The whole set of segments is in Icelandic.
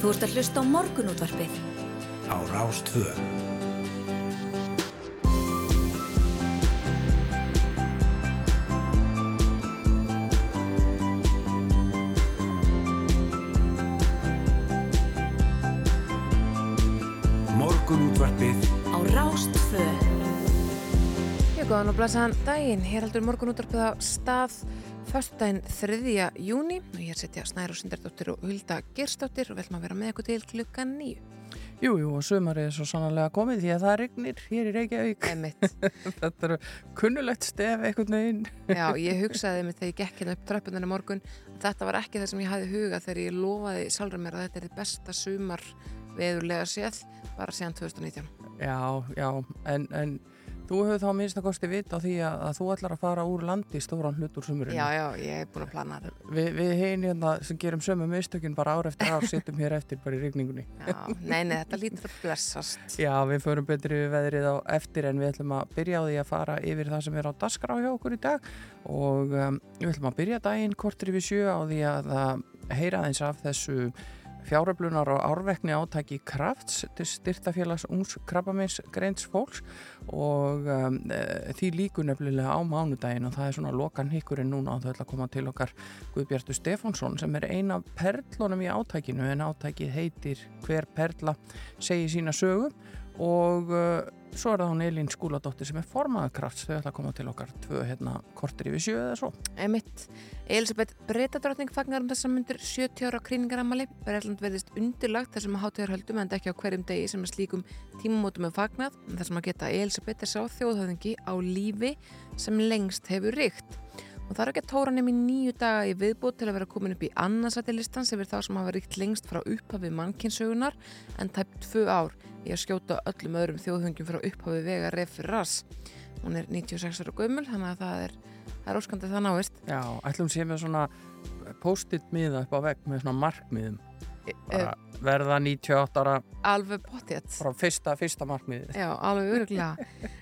Þú ert að hlusta á morgunútvarpið. Á Rástvö. Morgunútvarpið Á Rástvö. Já, góðan og blæsaðan daginn. Hér heldur morgun útvarpið á stað föstudaginn 3. júni og hér setja Snæru Sindardóttir og Hulda Gerstóttir og velum að vera með ykkur til klukkan nýju. Jú, jú, og sömarið er svo sannlega komið því að það regnir hér í Reykjavík. Þetta eru kunnulegt stef einhvern veginn. Já, ég hugsaði mig þegar ég gekk hérna upp tröppuninu morgun. Þetta var ekki það sem ég hafði huga þegar ég lofaði sjálfur mér að þetta er þið besta sumar veðurlega séð bara síðan 2019. Já, já, en, en þú hefur þá minnst að kosti vita á því að, að þú ætlar að fara úr landi stóran hlut úr sumurinn. Já, já, ég hef búin að plana þetta. Vi, við hinn hérna sem gerum sömu mistökun bara ár eftir ár sittum hér eftir bara í regningunni. Já, nei, nei, þetta lítur að blessast. Já, við förum betri við veðrið á eftir en við ætlum að byrja á því að fara yfir það sem er á dasgrá hjá okkur í dag og um, við ætlum að byrja daginn kortir yfir sjö á því að heyra eins af þessu fjáröflunar og árvekni átæki krafts til styrtafélags ungs krabbamins greins fólks og um, e, því líku nefnilega á mánudaginn og það er svona lokan hikkurinn núna og það ætla að koma til okkar Guðbjartur Stefánsson sem er eina af perlunum í átækinu en átækið heitir Hver perla segir sína sögu og uh, svo er það hún Elín Skúladóttir sem er formaða krafts þau ætla að koma til okkar tvö hérna kortir yfir sjö eða svo Emitt. Elisabeth Breitadrottning fagnar um þessar myndir 70 ára kríningaramali. Breitland verðist undirlagt þessum að hátíðar höldum en ekki á hverjum degi sem er slíkum tímumótum er fagnað. En þessum að geta Elisabeth er sá þjóðhauðingi á lífi sem lengst hefur ríkt. Og það er ekki að tóra nefn í nýju daga í viðbútt til að vera komin upp í annarsættilistans yfir þá sem hafa ríkt lengst frá upphafi mannkynnssögunar en tæpt tvö ár í að skjóta öllum öðrum þjóðhöngjum frá upphafi vega refur rass. Hún er 96 ára gömul, þannig að það er, það er óskandið það náist. Já, ætlum sé með svona post-it miða upp á vegg með svona markmiðum bara verða 98 ára Alveg pottétt. frá fyrsta, fyrsta markmiði Já, alveg öruglega.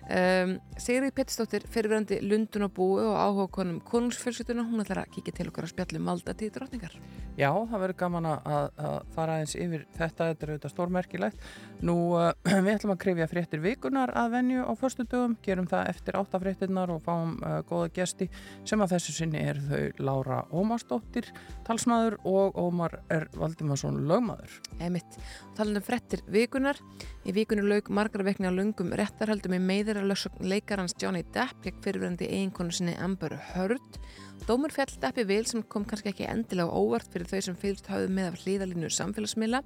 Um, Sigrid Pettisdóttir, fyrirverandi Lundun og búi og áhuga konum konungsfjölskylduna, hún ætlar að kíkja til okkar að spjallum valda til drottningar. Já, það verður gaman að, að fara aðeins yfir þetta, þetta er auðvitað stórmerkilegt Nú, uh, við ætlum að krifja fréttir vikunar að venju á förstu dögum gerum það eftir áttafréttirnar og fáum uh, góða gesti sem að þessu sinni er þau Lára Ómarsdóttir talsmaður og Ómar er Valdimarsson lögmaður Emitt. Talandi um frettir vikunar. Í vikunni lauk margar vekni á lungum réttarhaldum í meðir að lögsögn leikarans Johnny Depp gegn fyrirverandi eiginkonu sinni Amber Heard. Dómur fjall Deppi vil sem kom kannski ekki endilega óvart fyrir þau sem fylgst hafðu með af hlýðalínu samfélagsmiðla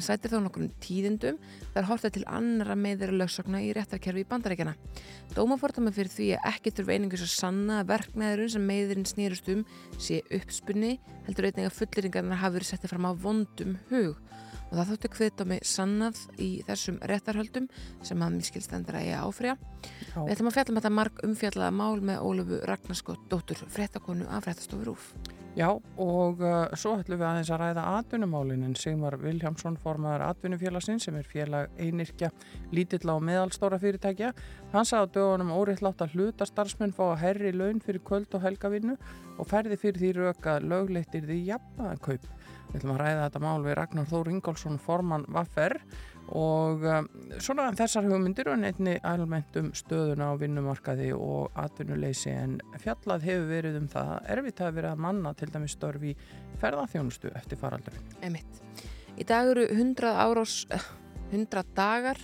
en sætir þá nokkur tíðindum þar hortið til annara meðir að lögsögna í réttarkerfi í bandarækjana. Dómafórtama fyrir því að ekki þurfa einingus að sanna að verknæðurinn sem meðirinn snýrust um sé uppspunni heldur einnig að fulleringarnar hafi verið settið fram á vondum hug og það þóttu kviðdómi sannað í þessum réttarhöldum sem að ég áfrýja. Já. Við ætlum að fjalla með þetta marg umfjallaða mál með Ólufu Ragnarskott, dóttur fréttakonu af fréttastofur úf. Já, og uh, svo ætlum við aðeins að ræða atvinnumálin en Sigmar Viljámsson formaður atvinnufélagsins sem er félag einirkja lítill á meðalstóra fyrirtækja hann sagði á dögunum óriðtlátt að hluta starfsmenn fá að herri laun fyrir kvöld og helgavinnu og ferði fyrir því röka lögleittir því jafnaðarkaup. Við ætlum að ræða þetta mál við Ragnar Þór Ingólfsson formann Vaffer og um, svona þessar hugmyndir og nefni almennt um stöðuna á vinnumarkaði og atvinnuleysi en fjallað hefur verið um það að erfitt að manna til dæmis störf í ferðarþjónustu eftir faraldurinn. Emitt. Í dag eru 100 árás, 100 dagar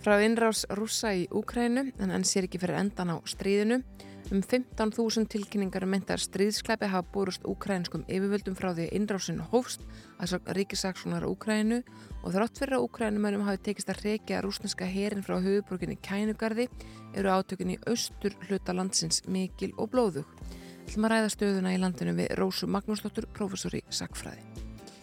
frá innrás rússa í Úkrænu en enn sér ekki fyrir endan á stríðinu. Um 15.000 tilkynningar um meintar stríðskleipi hafa búrust úkrænskum yfirvöldum frá því innrásin hófst að ríkisaksónar Úkrænu og þrátt fyrir að Úkrænumönum hafi tekist að reykja rúsneska herin frá höfuborginni Kænugarði eru átökunni í austur hluta landsins mikil og blóðug. Þú ætlum að ræða stöðuna í landinu við Rósu Magnúsdóttur, prófessor í Sakfræði.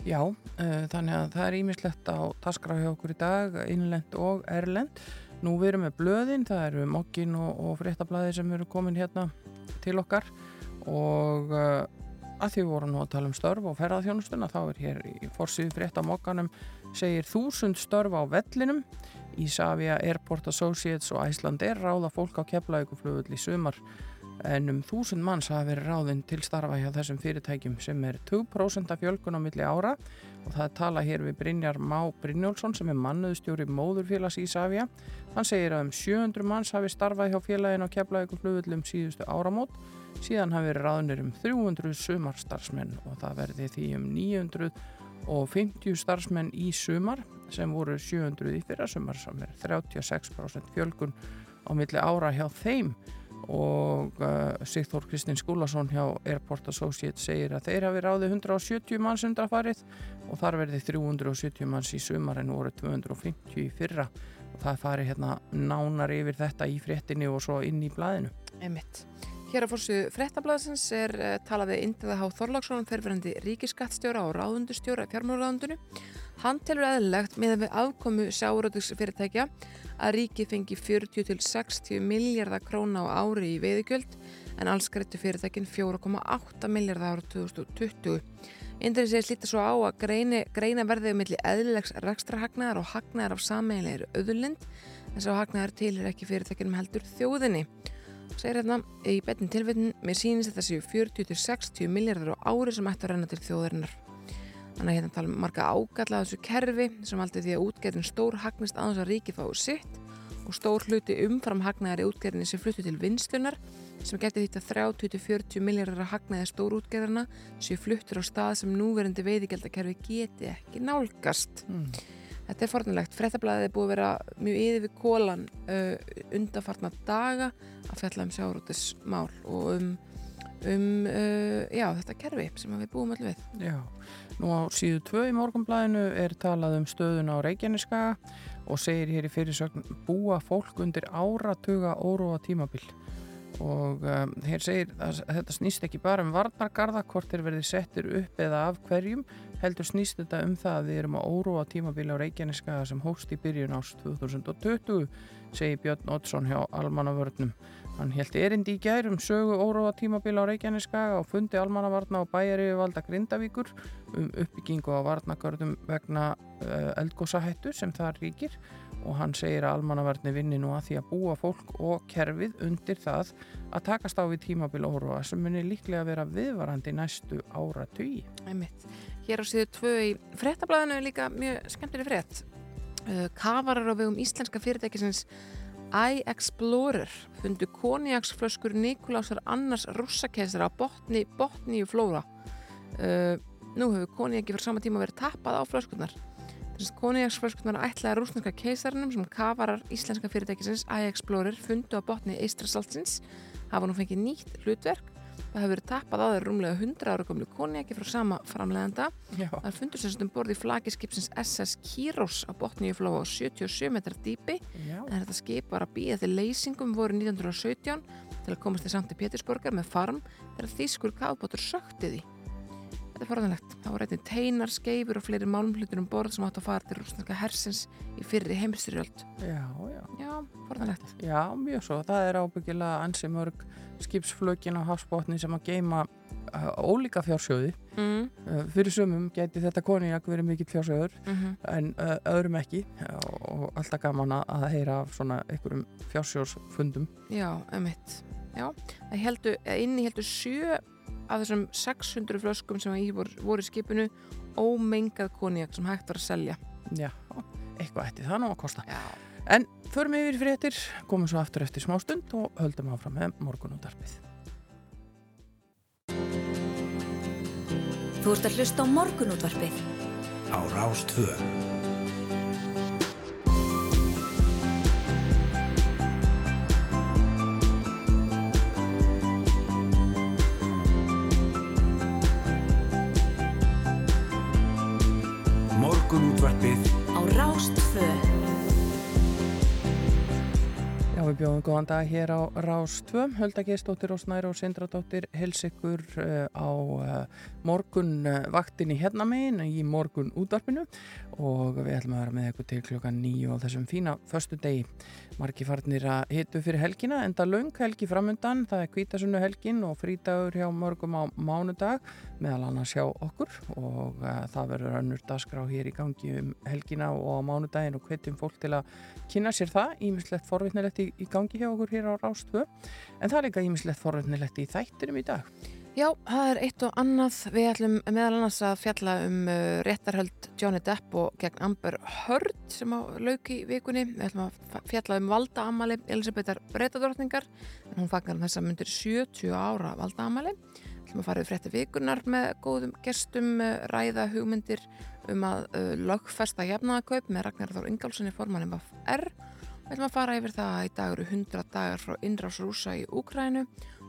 Já, uh, þannig að það er ímislegt á okkur í dag, innlend og erlend. Nú við erum með blöðin, það eru mokkin og, og fréttablaði sem eru komin hérna til okkar. Og uh, að því við vorum nú að tala um störf og ferðarþjónustuna þá er hér í forsýðu fréttamokkanum segir þúsund störf á vellinum. Ísafja, Airport Associates og Æsland er ráða fólk á keflauguflugull í sumar en um þúsund manns hafa verið ráðinn til starfa hjá þessum fyrirtækjum sem er 2% af fjölgun á milli ára. Og það tala hér við Brynjar Má Brynjólfsson sem er mannuðstjóri móðurfélags Ísafja. Hann segir að um 700 manns hafi starfað hjá félagin á keflaðið flugvöldum síðustu áramót. Síðan hafi verið ráðnir um 300 sumarstarfsmenn og það verði því um 950 starfsmenn í sumar sem voru 700 í fyrra sumar sem er 36% fjölgun á milli ára hjá þeim og uh, Sigþór Kristinn Skúlason hjá Airport Associates segir að þeir hafi ráði 170 manns undrafarið og þar verði 370 manns í sumar en voru 250 í fyrra og það fari hérna nánar yfir þetta í fréttinni og svo inn í blæðinu. Emitt. Hér á fórsu frettablaðsins er uh, talaði Indriða Há Þorláksson fyrirverandi ríkiskattstjóra og ráðundustjóra í fjármálaráðundinu. Hann telur eðlilegt með að við afkomu sjáuröðugsfyrirtækja að ríkið fengi 40 til 60 miljardar króna á ári í veiðugjöld en alls greitu fyrirtækin 4,8 miljardar ára 2020. Indrið segir slíta svo á að greina, greina verðið um milli eðlilegs rekstrahagnaðar og hagnaðar af sammeiglegir öðurlind en svo hagnaðar til er ekki fyrirtækinum heldur þjóðinni segir hérna í betin tilveitin mér sýnist þetta séu 40-60 miljardar á ári sem ætti að renna til þjóðarinnar þannig að hérna tala um marga ágalla þessu kerfi sem aldrei því að útgerðin stór hagnist aðeins að ríki fáið sitt og stór hluti umfram hagnaðar í útgerðinni sem fluttu til vinstunar sem geti því að 30-40 miljardar að hagnaði stór útgerðina séu fluttur á stað sem núverandi veiðigeldakerfi geti ekki nálgast mm. Þetta er fornilegt. Frettablaðið er búið að vera mjög yfir við kólan uh, undanfarnar daga að fjalla um sjárótismál og um, um uh, já, þetta kerfi sem við búum allir við. Já, nú á síðu tvö í morgunblæðinu er talað um stöðun á Reykjaneskaga og segir hér í fyrirsögn búa fólk undir áratuga óróa tímabil og um, hér segir að þetta snýst ekki bara um varnargarða hvort þeir verði settir upp eða af hverjum heldur snýst þetta um það að við erum að óróa tímabili á Reykjaneskaða sem hóst í byrjun ást 2020 segir Björn Oddsson hjá Almannavörnum. Hann held erindi í gærum sögu óróa tímabili á Reykjaneskaða og fundi Almannavarna og bæjari við valda Grindavíkur um uppbyggingu á varnargarðum vegna uh, eldgósahættu sem það ríkir. Og hann segir að almannavarni vinni nú að því að búa fólk og kerfið undir það að takast á við tímabil óróa sem munir líklega að vera viðvarandi næstu ára tugi. Hér á síðu tvö í frettablaðinu er líka mjög skemmtileg frett. Uh, kafarar á vegum íslenska fyrirtækisins iExplorer fundu koniaksflöskur Nikolásar Annars russakesara á botni, botni í flóra. Uh, nú hefur koniaki fyrir sama tíma verið tappað á flöskurnar Koniaksflöskunar ætlaði rúsneska keisarnum sem kafarar íslenska fyrirtækisins iExplorer fundu á botni Eistrasaltsins hafa nú fengið nýtt hlutverk það hefur verið tappað á þeir rúmlega 100 ára komlu koniaki frá sama framleganda það er fundur sem stum borði í flagiskipsins SS Kyros á botni í flóa á 77 metrar dýpi. En þetta skip var að býja til leysingum voru 1917 til að komast til Sankti Pétursborgar með farm þegar þýskur kafbótur sökti því Þetta er forðanlegt. Það voru eitthvað teinar, skeifur og fleiri málumhlutur um borð sem átt að fara til rúsneska hersins í fyrri heimstyrjöld. Já, já. Já, forðanlegt. Já, mjög svo. Það er ábyggilega ansi mörg skipsflökin á hafsbótni sem að geima uh, ólíka fjársjóði. Mm. Uh, fyrir sumum geti þetta konijak verið mikill fjársjóður mm -hmm. en uh, öðrum ekki og, og alltaf gaman að heyra af svona einhverjum fjársjóðsfundum. Já, emitt. Já, það heldur, inni heldur sjö af þessum 600 flöskum sem í voru, voru skipinu ómengað konjak sem hægt var að selja. Já, eitthvað eftir það nú að kosta. Já. En förum við yfir fréttir komum svo aftur eftir smá stund og höldum áfram með morgunúndarpið Þú ert að hlusta á morgunútvarpið. Á Rástvöð við bjóðum góðan dag hér á Rás 2 Hölda Geistóttir og Snæra og Sindradóttir hels ykkur uh, á uh, morgun uh, vaktin í hérna megin í morgun útvarpinu og við ætlum að vera með ykkur til klokkan nýju á þessum fína förstu degi margi farnir að hitu fyrir helgina enda laung helgi framundan, það er kvítasunnu helgin og frítagur hjá morgum á mánudag meðal annars hjá okkur. Og það verður önnur dagskrá hér í gangi um helgina og á mánudagin og hvetjum fólk til að kynna sér það, ímislegt forvittnilegt í í gangi hjá okkur hér á Rástvö en það er líka ímislegt forvöldnilegt í þættinum í dag. Já, það er eitt og annað. Við ætlum meðal annars að fjalla um uh, réttarhöld Johnny Depp og gegn Amber Heard sem á lauki vikunni. Við ætlum að fjalla um valdaamali Elisabethar Breitadortningar hún fagnar um þess að myndir 70 ára valdaamali. Við ætlum að fara við frétti vikunar með góðum gestum, uh, ræða hugmyndir um að uh, lögfesta jafnaðakaup með Ragnar Þór Ingálssoni formanum af R. Við ætlum að fara yfir það að í dag eru 100 dagar frá innrás rúsa í Úkrænu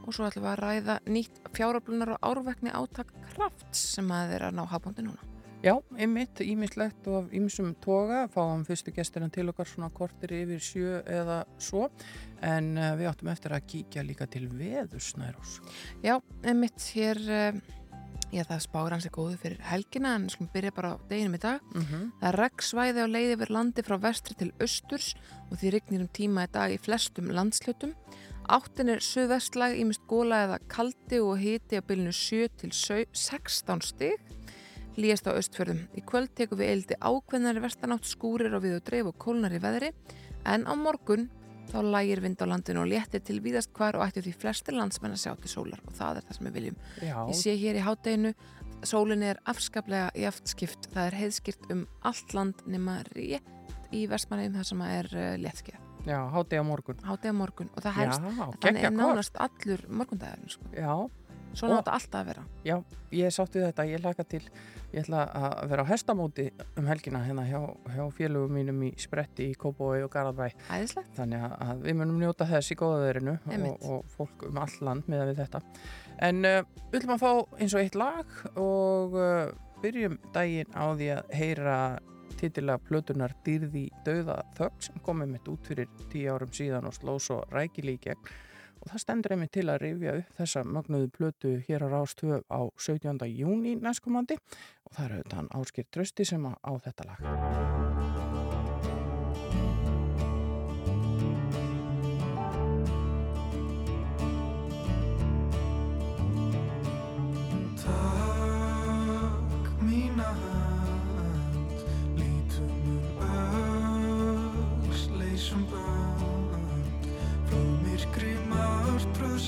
og svo ætlum við að ræða nýtt fjárablunar og árvekni átak krafts sem að þeirra ná hafbóndi núna. Já, einmitt, ímislegt og ímsum toga, fáum fyrstu gesturinn til okkar svona kortir yfir sjö eða svo, en uh, við áttum eftir að kíkja líka til veðursnærós. Já, einmitt, hér, uh, já það spáur hans er góðu fyrir helgina, en skulum byrja bara á deginum í dag. Mm -hmm. Það er reggsvæði á leiði yfir landi frá vestri til austurs og því rignir um tíma í dag í flestum landslutum. Áttin er söðvestlag, ímest góla eða kaldi og hiti á bylunu 7 til 16 stig. Líast á östfjörðum. Í kvöld tekum við eildi ákveðnari vestanátt skúrir og við og dreif og kólnar í veðri. En á morgun þá lægir vind á landinu og léttir til víðast hvar og ættu því flestir landsmenn að sjá til sólar og það er það sem við viljum. Já. Ég sé hér í hátteginu, sólinni er afskaplega jaftskipt. Það er heiðskipt um allt land nema rétt í vestmannum þar sem er uh, léttskið. Já, hátegi á morgun. Hátegi á morgun og það helst, Já, þannig er kort. nánast allur morgundagurinn sko. Já, Svona Og- átt alltaf að vera. já, ég sátt við þetta, ég laka til, ég ætla að vera á hestamóti um helgina hérna hjá, hjá félögum mínum í Spretti í Kópói og Garðabæ. Æðislegt. Þannig að- við munum njóta þess í góðaverinu og, og fólk um all land með við þetta. En uh, við ætlum að fá eins og eitt lag og uh, byrjum daginn á því að heyra titilega plötunar Dýrði döða þögn sem komið mitt út fyrir tíu árum síðan og sló svo rækili í gegn og það stendur einmitt til að rifja upp þessa magnuðu plötu hér á Rástöð á 17. júni næstkomandi og það er auðvitað hann Áskir Trösti sem á þetta lag.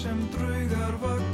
Sem draugar vakk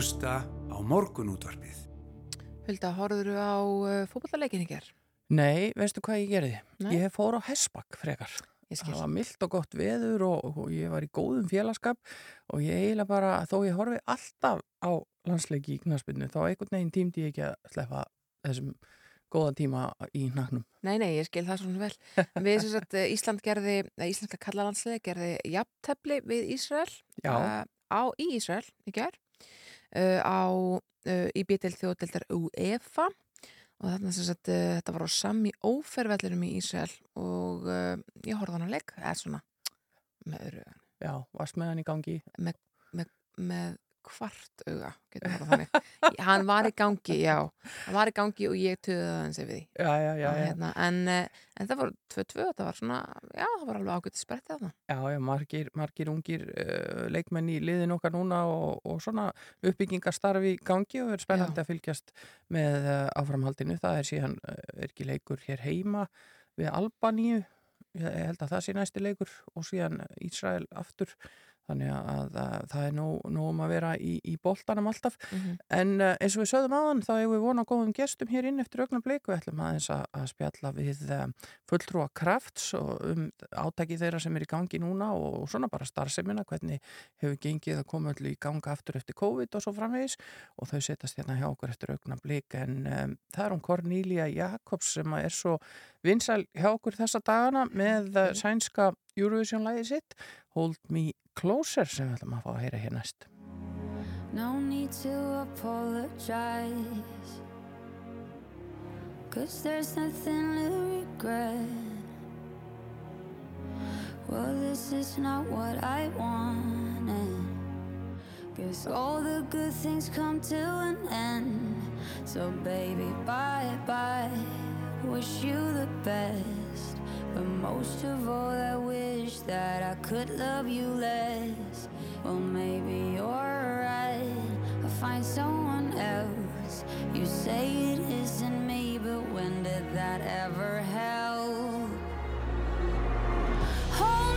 hlusta á morgunútvarpið. Hulda, horfður á uh, fótballleikin í ger? Nei, veistu hvað ég gerði? Nei. Ég fór á Hesbakk frekar. Ég skil. Það var mildt og gott veður og, og ég var í góðum félagskap og ég eiginlega bara, þó ég horfi alltaf á landsleiki í knaspinu, þá einhvern veginn tímdi ég ekki að sleppa þessum góða tíma í naknum. Nei, nei, ég skil það svona vel. Við sem sagt, eh, Ísland gerði, eða Íslandska kallalandsliði gerði jafntefli við Ísrael Já. uh, á, í Ísrael í ger uh, á, uh, í bítil þjóðdeldar UEFA og þarna sem sagt, uh, þetta var á sami ófervellinum í Ísrael og ég horfði hann að leik, eða svona með öru, Já, varst með hann í gangi. með kvart auga, hann var í gangi, já, hann var í gangi og ég töði það hans yfir því. Já, já, já, hérna, en, eh, en það var 2-2, það var svona, já, það var alveg ágætt sprettið þarna. Já, já, margir, margir ungir uh, leikmenn í liðin okkar núna og, og svona uppbyggingastarfi í gangi og er spennandi að fylgjast með uh, áframhaldinu. Það er síðan uh, er ekki leikur hér heima við Albaníu, ég held að það sé næsti leikur og síðan Ísrael aftur. Þannig að, að það er nóg um að vera í, í boltanum alltaf. En uh, eins og við sögðum aðan þá hefur við vonað góðum gestum hér inn eftir augnablik. Og ætlum aðeins að, að spjalla við um, fulltrúa krafts og um átaki þeirra sem er í gangi núna og, svona bara starfsemina, hvernig hefur gengið að koma öllu í ganga aftur eftir COVID og svo framvegis. Og þau setjast hérna hjá okkur eftir augnablik. En um, það er hún Cornelia Jakobs sem er svo vinsæl hjá okkur þessa dagana með uh, sænska Eurovision-læði sitt Hold Me Closer sem við ætlum að fá að heyra hér næst. No need to apologize. Cause there's nothing to regret. Well, this is not what I wanted. Guess all the good things come to an end. So, baby, bye bye. Wish you the best. But most of all, I wish that I could love you less. Well, maybe you're right. I'll find someone else. You say it isn't me, but when did that ever help? Hold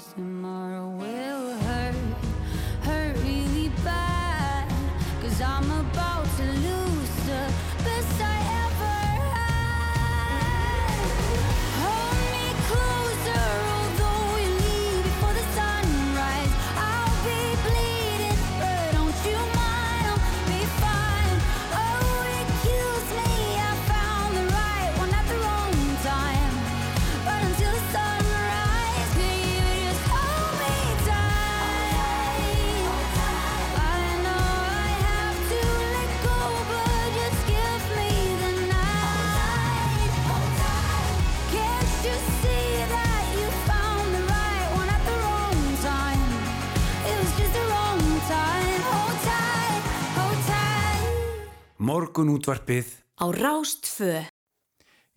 Tomorrow will hurt, hurt really bad. Cause I'm about hold tight. Morgunútvarpið Á Rástfö.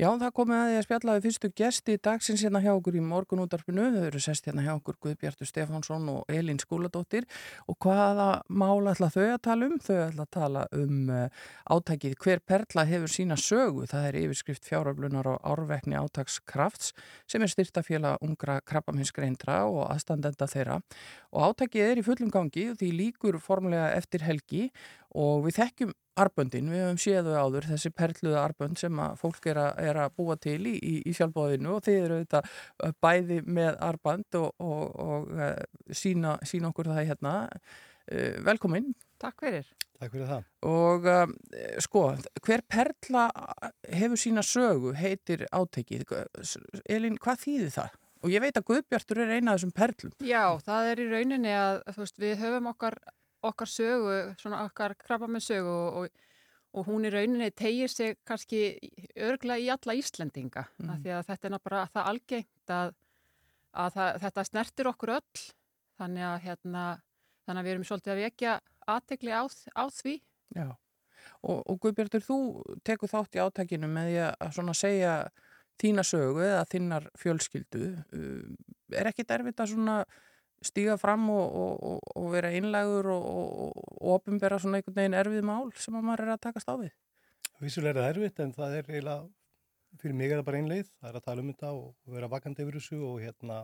Já, það komið að því að spjalla við fyrstu gesti dagsins hérna hjá okkur í morgunútarpinu. Þau eru sest hérna hjá okkur Guðbjartur Stefánsson og Elín Skúladóttir og hvaða mála ætla þau að tala um? Þau ætla að tala um uh, átækið hver perla hefur sína sögu. Það er yfirskrift fjáröflunar og árvekni átakskrafts sem er styrtafélag ungra krabbaminsgreindra og aðstandenda þeirra. Og átækið er í fullum gangi og því líkur formlega eftir helgi og við þekkjum arböndin, við höfum séð þau áður þessi perluða arbönd sem að fólk er að, er að búa til í, í, í sjálfbóðinu og þeir eru auðvitað uh, bæði með arbönd og, og, og sína, sína okkur það hérna uh, velkomin Takk fyrir. Takk fyrir það. og sko, hver perla hefur sína sögu heitir átekið Elín, hvað þýðir það? Og ég veit að Guðbjartur er eina af þessum perlum Já, það er í rauninni að þú veist, við höfum okkar, okkar sögu, svona okkar krabba með sögu og, og, og hún í rauninni tegir sig kannski örgla í alla Íslendinga Mhm. af því að þetta er bara það algengt að, að það, þetta snertir okkur öll þannig að, hérna, þannig að við erum svolítið að vekja aðtegli á, á því. Já, og, og Guðbjartur, þú tekur þátt í átakinu með að svona segja þína sögu eða þinnar fjölskyldu. Uh, Er ekki erfitt að svona stíga fram og, og, og, og vera einlægur og, og, og ofinbera svona einhvern veginn erfið mál sem að maður er að takast á við? Vissulega er það erfitt en það er eiginlega, fyrir mig er það bara ein leið, það er að tala um þetta og vera vakandi yfir þessu og hérna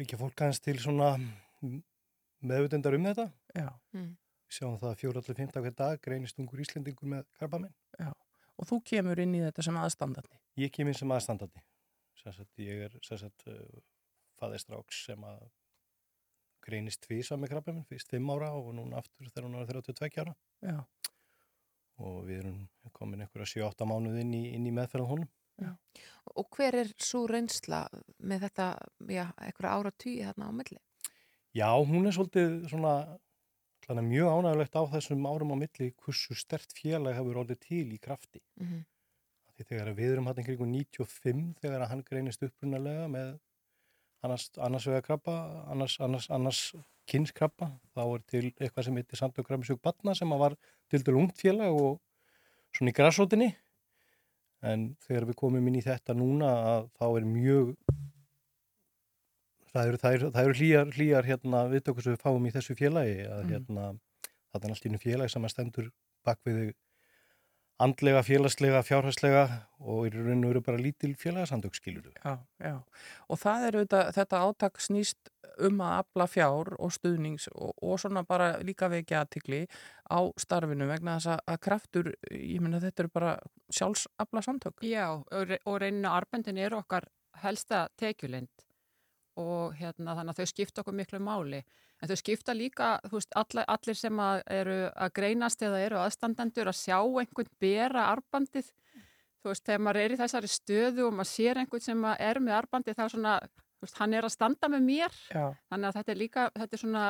vekja fólk hans til svona meðvutendar um þetta. Já, Við sjáum það að fjóra allir fymta hver dag greinist ungur Íslendingur með krabbaminn. og þú kemur inn í þetta sem aðstandandi. Ég kem inn sem aðstandandi. Sessat, ég er sessat, uh, faðistráks sem að greinist tvísa með krabbaminn, fyrst 5 ára og núna aftur þegar hún er 32 ára. Já, Og við erum komin einhverja 7-8 mánuð inn í, inn í meðferðan honum. Og hver er svo reynsla með þetta, já, eitthvað ára tíu þarna á milli? Já, hún er svolítið svona hana, mjög ánægulegt á þessum árum á milli hversu stert félag hefur orðið til í krafti. Mm Því þegar við erum hann kringu 95 þegar hann greinist upprunalega með annars, annars vega krabba, annars, annars, annars kynskrabba, þá er til eitthvað sem heitir Sandök Krabmisjúk Batna sem var til dælu ungt félag og svona í græsótinni. En þegar við komum inn í þetta núna þá er mjög það eru, það eru, það eru hlýjar, hlýjar hérna, viðtökur sem við fáum í þessu félagi að Mm. hérna, það er allt í einu félag sem að stendur bak við andlega, félagslega, fjárhagslega og í raun og veru bara lítil félagasandök skilur já, já. Og það er auðvitað, þetta átak snýst um að afla fjár og stuðnings og, og svona bara líka vekja aðtikli á starfinu vegna þess að, að kraftur, ég meina þetta eru bara sjálfsafla samtök. Já, og, og reyninu arbendin eru okkar helsta tekjulind og hérna þannig að þau skipta okkur miklu máli. En þau skipta líka, þú veist, alla, allir sem að eru að greinast eða eru aðstandendur að sjá einhvern bera arbandið. Þú veist, þegar maður er í þessari stöðu og maður sér einhvern sem er með arbandið þá er svona, þú veist, hann er að standa með mér. Já, Þannig að þetta er líka, þetta er svona,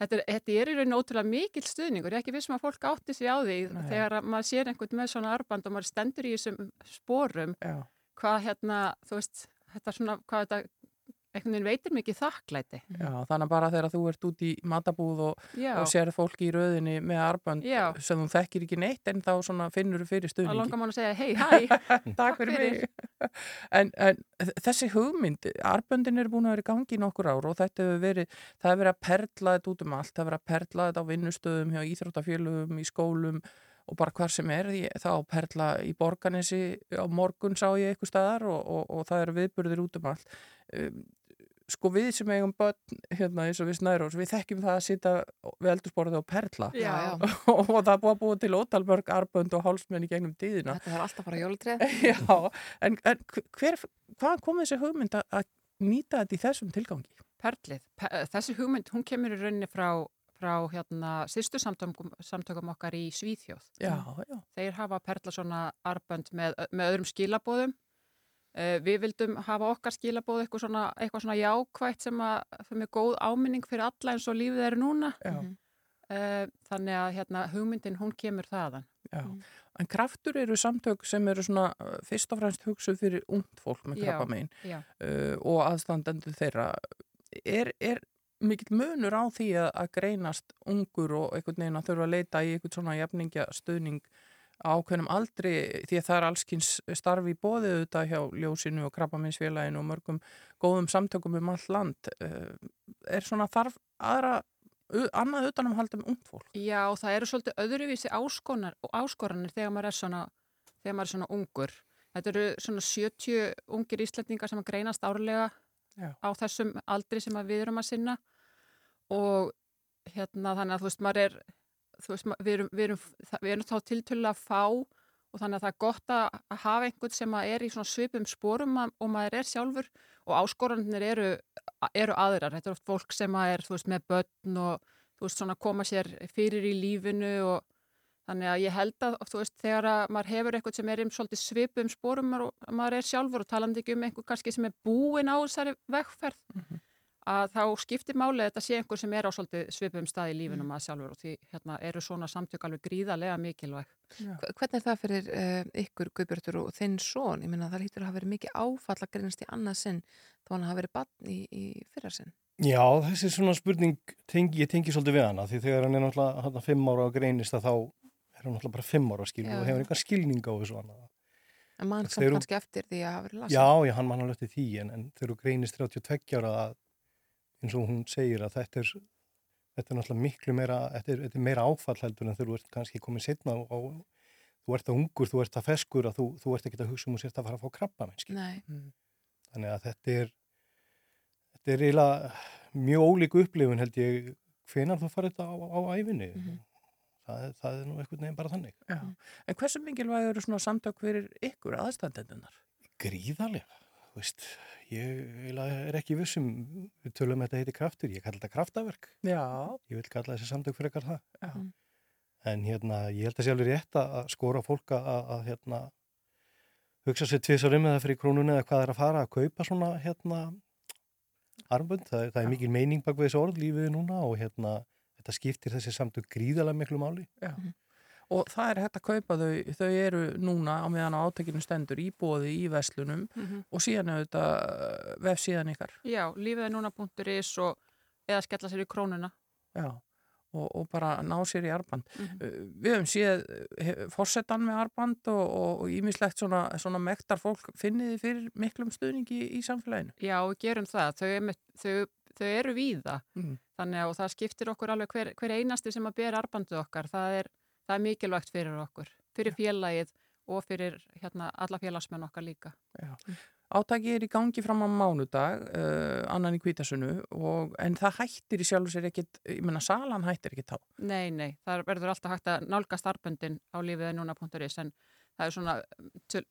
þetta er, þetta er í raun ótrúlega mikil stuðningur. Ég er ekki vissum að fólk átti sig á því Nei. þegar að maður sér einhvern með svona arband og maður stendur í þessum sporum hvað hérna, þetta svona, hvað þetta, einhvern veginn veitir mikið þakklæti. já, þannig bara þegar þú ert út í matabúð og, og sér fólki í röðinni með arband Já. sem þú þekkir ekki neitt en þá finnur þú fyrir að stuðningi. langar mann að segja, hei, hæ, Takk fyrir mig. En, en þessi hugmynd, arböndin eru búin að vera í gangi í nokkur ár og þetta hefur verið, það hefur verið að perla þetta út um allt, það hefur verið að perla þetta á vinnustöðum, hjá íþróttafélugum, í skólum og bara hvar sem er, Ég- það á að perla í borganesi, á morgun sá ég eitthvað staðar og, og, og það eru viðburðir út um allt. Sko við sem eigum börn hérna eins og við snærós, við þekkjum það að sitja við eldursporðið og perla Já, já. og það er búið að búa til ótalmörg arbönd og hálsmenn í gegnum tíðina. Þetta var alltaf bara jólatrið. Já, en, en hver, hvað kom þessi hugmynd að- að nýta þetta í þessum tilgangi? perlið. Pe þessi hugmynd, hún kemur í rauninni frá, frá hérna, sýstu samtökum, samtökum okkar í Svíþjóð. Já, já, Þeir hafa perla svona arbönd með, með öðrum skilabóðum. Uh, við vildum hafa okkar skilabóð eitthvað svona, eitthvað svona jákvætt sem, að, sem er góð áminning fyrir alla eins og lífið er núna. já, Mhm. Uh, þannig að hérna, hugmyndin, hún kemur þaðan. já. En kraftur eru samtök sem eru svona uh, fyrst og fremst hugsuð fyrir ungt fólk með krabba megin Já. uh, og aðstandendur þeirra. Er, er mikill munur á því að, að greinast ungur og einhvern veginn að þurfa að leita í einhvern svona jafningja stuðning á ákveðnum aldri því að það er allskins starfi bóðið auðvitað hjá ljósinu og krabbaminsfélaginu og mörgum góðum samtökum um all land uh, er svona þarf aðra annað utanum haldum ungt fólk Já, það eru svolítið öðruvísi áskonar, áskoranir þegar maður er svona, þegar maður er svona ungur. Þetta eru svona 70 ungir íslendingar sem að greinast árlega Já. á þessum aldri sem við erum að sinna og hérna þannig að þú veist, maður er, þú veist, við erum, við erum, við erum þá tiltölulega fá og þannig að það er gott að að hafa einhvern sem að er í svipum sporum að- og maður er sjálfur og áskoranir eru, eru aðrar. Þetta er oft fólk sem að er, veist, með börn og veist, koma sér fyrir í lífinu og þannig að ég held að, veist, þegar að maður hefur eitthvað sem er um svipum sporum og maður er sjálfur og talandi ekki um einhver kannski sem er búin á þessari vegferð að þá skiptir máli að þetta sé einhver sem er á svipum stað í lífinu maður sjálfur og því hérna eru svona samtök alveg gríðarlega mikilvæg. Hve- Hvernig er það fyrir uh, ykkur, Guðbjörtur, og þinn son? Ég meina það lítur að hafa verið mikið áfall að greinast í annað sinn þá hann hafa verið bann í, í fyrra sinn. Já, þessi svona spurning, tengi, ég tengi svolítið við hana því þegar hann er náttúrulega hann fimm ára og greinist að þá er hann náttúrulega bara fimm ára skilur Já. og hefur einhver skilning á þessu annað. En mann eru- kannski eftir því að hafa verið lasið. Já, já, hann mann alveg eftir því en, en þegar þú greinist 32 ára að, eins og hún segir að þetta er, þetta er náttúrulega miklu meira, þetta er, þetta er meira áfall heldur en þegar þú ert kannski komið setna og, og þú ert að ungur, þú ert að feskur að þú, þú ert ekki að hugsa um að sérst að fara að fá krabba mennski. Nei, Þannig að þetta er, þetta er eiginlega mjög ólík upplifun held ég hvenar þú farið þetta á, á æfinni. það, er- það er nú einhvern veginn bara þannig. Já. En hversu mikilvæg eru svona samtök fyrir ykkur aðstandendunar? Gríðarlega, þú veist, ég er ekki vissum, við tölum um að þetta heiti kraftur, ég kalla þetta kraftaverk. Já. Ég vil kalla þessi samtök fyrir eitthvað það. Já. En hérna, ég held að alveg rétt að skora á fólk að, að, hérna, hugsa sér tvisar um eða fyrir krónunni eða hvað er að fara að kaupa svona hérna armbönd. Það, það er mikil meining bak við þessu orð lífið núna og hérna þetta skiptir þessi samtök gríðarlega miklu máli. Já. Og það er hægt að kaupa þau, þau eru núna á meðan á átekinu stendur í bóði í veslunum Mhm. og síðan auðvitað vefsíðan ykkar. Já, lífið er núna.is og eða skella sér í krónuna. Já. Og, og bara ná sér í arband. Mhm. Uh, Við höfum séð fórsetan með arband og ímislegt svona, svona mektar fólk finnið þið fyrir miklum stuðningi í, í samfélaginu. Já, við gerum það. Þau, einmitt- þau, þau eru víða. Mm. Þannig að það skiptir okkur alveg hver, hver einasti sem að bera arbandið okkar. Það er, það er mikilvægt fyrir okkur, fyrir félagið og fyrir hérna, alla félagsmenn okkar líka. Já. Átaki er í gangi fram á mánudag, uh, annan í kvítasunu, og, en það hættir í sjálfu sér ekkit, ég menna salan hættir ekkit þá. Nei, nei, það verður alltaf hægt að nálgast arböndin á lífið núna.is en það er svona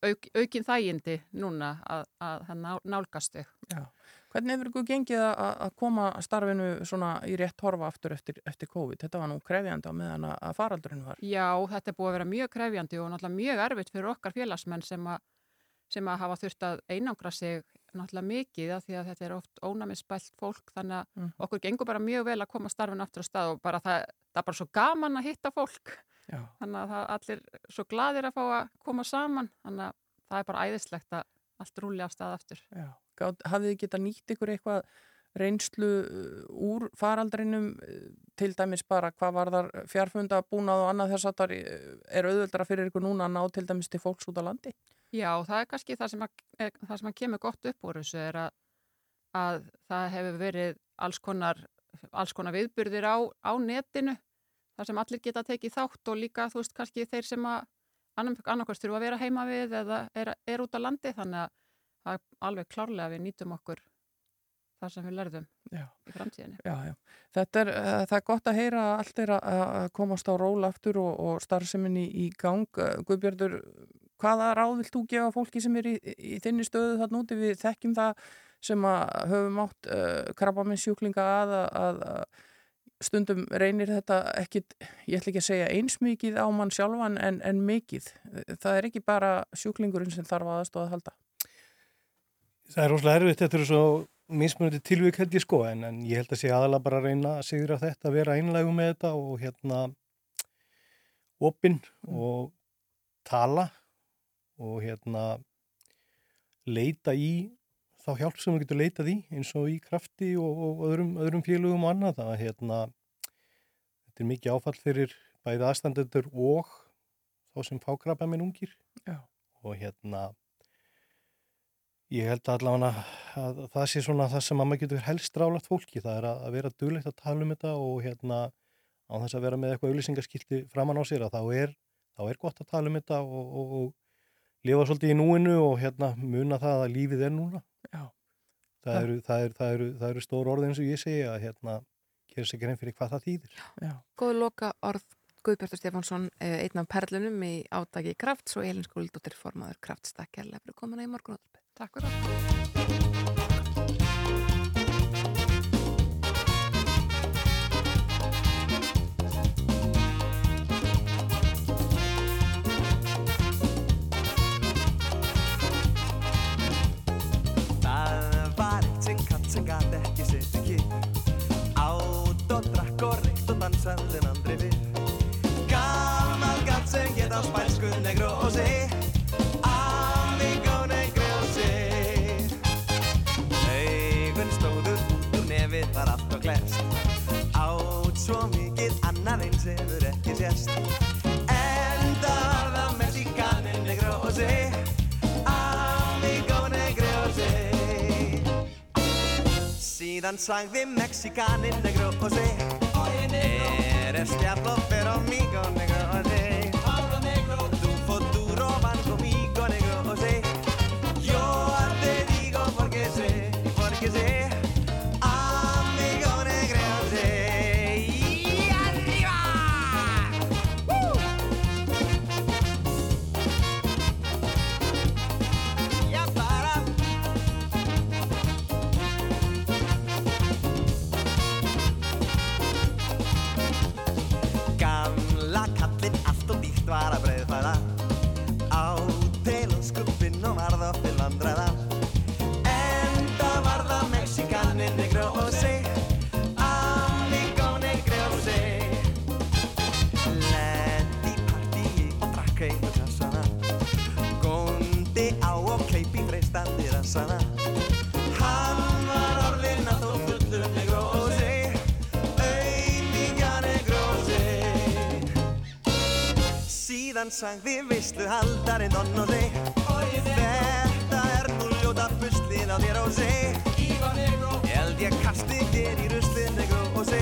auk, aukin þægindi núna að, að, að ná, nálgast þau. Já. Hvernig hefur ykkur gengið að, að koma starfinu svona í rétt horfa aftur eftir, eftir COVID? Þetta var nú krefjandi á meðan að, faraldurinn var. Já, þetta er búið að vera mjög krefjandi og náttúrulega mjög erfitt fyrir okkar félagsmenn sem að, sem að hafa þurft að einangra sig náttúrulega mikið af því að þetta er oft ónæmisbælt fólk þannig að Mhm. okkur gengur bara mjög vel að koma starfinu aftur á stað og bara það, það er bara svo gaman að hitta fólk Já. þannig að það allir svo gladir að fá að koma saman þannig að það er bara æðislegt að allt rúli af stað aftur. Já. Hafið þið getað nýtt ykkur eitthvað reynslu uh, úr faraldrinum uh, til dæmis bara hvað var þar fjárfunda búnað og annað þess að það er auðveldara fyrir ykkur núna að ná til dæmis til fólks út á landi? Já, það er kannski það sem að, eh, það sem að kemur gott upp úr þessu er að, að það hefur verið alls konar, alls konar viðburðir á, á netinu þar sem allir geta tekið þátt og líka þú veist kannski þeir sem að annarkvæmst þurfa að vera heima við eða er, er út á landi þannig að það er alveg klárlega að við nýtum okkur það sem við lærðum Já. í framtíðinni. Já, já. Þetta er, uh, það er gott að heyra að allt er að, komast á ról aftur og, og starfseminni í gang. Guðbjörður, hvaða ráð vilt þú gefa fólki sem er í, í þinni stöðu þarna úti? Við þekkjum það sem að höfum átt uh, krabbamins sjúklinga að, að, að stundum reynir þetta ekkit, ég ætla ekki að segja eins mikið á mann sjálfan en, en mikið. Það er ekki bara sjúklingurinn sem þarf aðstóða að halda. Það er rosalega erfitt, þetta eru svo mismunandi tilvík held ég sko, en, en ég held að sé aðalega bara að reyna að sigra þetta, vera einlægum með þetta og hérna opinn og tala og hérna leita í þá hjálp sem við getum leitað í eins og í krafti og, og öðrum, öðrum félögum og annað það hérna þetta er mikið áfall fyrir bæði aðstandendur og þá sem fá krabba minn ungir Já. og hérna ég held allavega að það sé svona það sem að maður getur helst rálat fólki, það er að, vera duglegt að tala um þetta og hérna á þess að vera með eitthvað auðlýsingaskilti framann á sér að þá er, þá er gott að tala um þetta og, og, og lifa svolítið í núinu og hérna muna það að lífið er núna Já. það eru, það eru, það eru, það eru stór orð eins og ég segi að hérna gera sér grein fyrir hvað það þýðir Já. Góð loka orð Guðbjartur Stefánsson, eh, einn af perlunum í átaki Krafts og Elin Skúldóttir formaður Krafts. Takk Takk fyrir allt. sem gæti ekki sitt ekki Átt og drakk og reykt og dansaðin andri fyrr Gaman gæt sem geta spælskuð negru og sig. gest En dalla messicana e negrose Amigo negrose Síðan sagði mexikanin negrose Eres diablo pero amigo negrose Síðan sagði visslu haldarinn onnoði Þetta er nú ljóta buslin á þér og sé Ég held ég kasti þér í ruslin og sé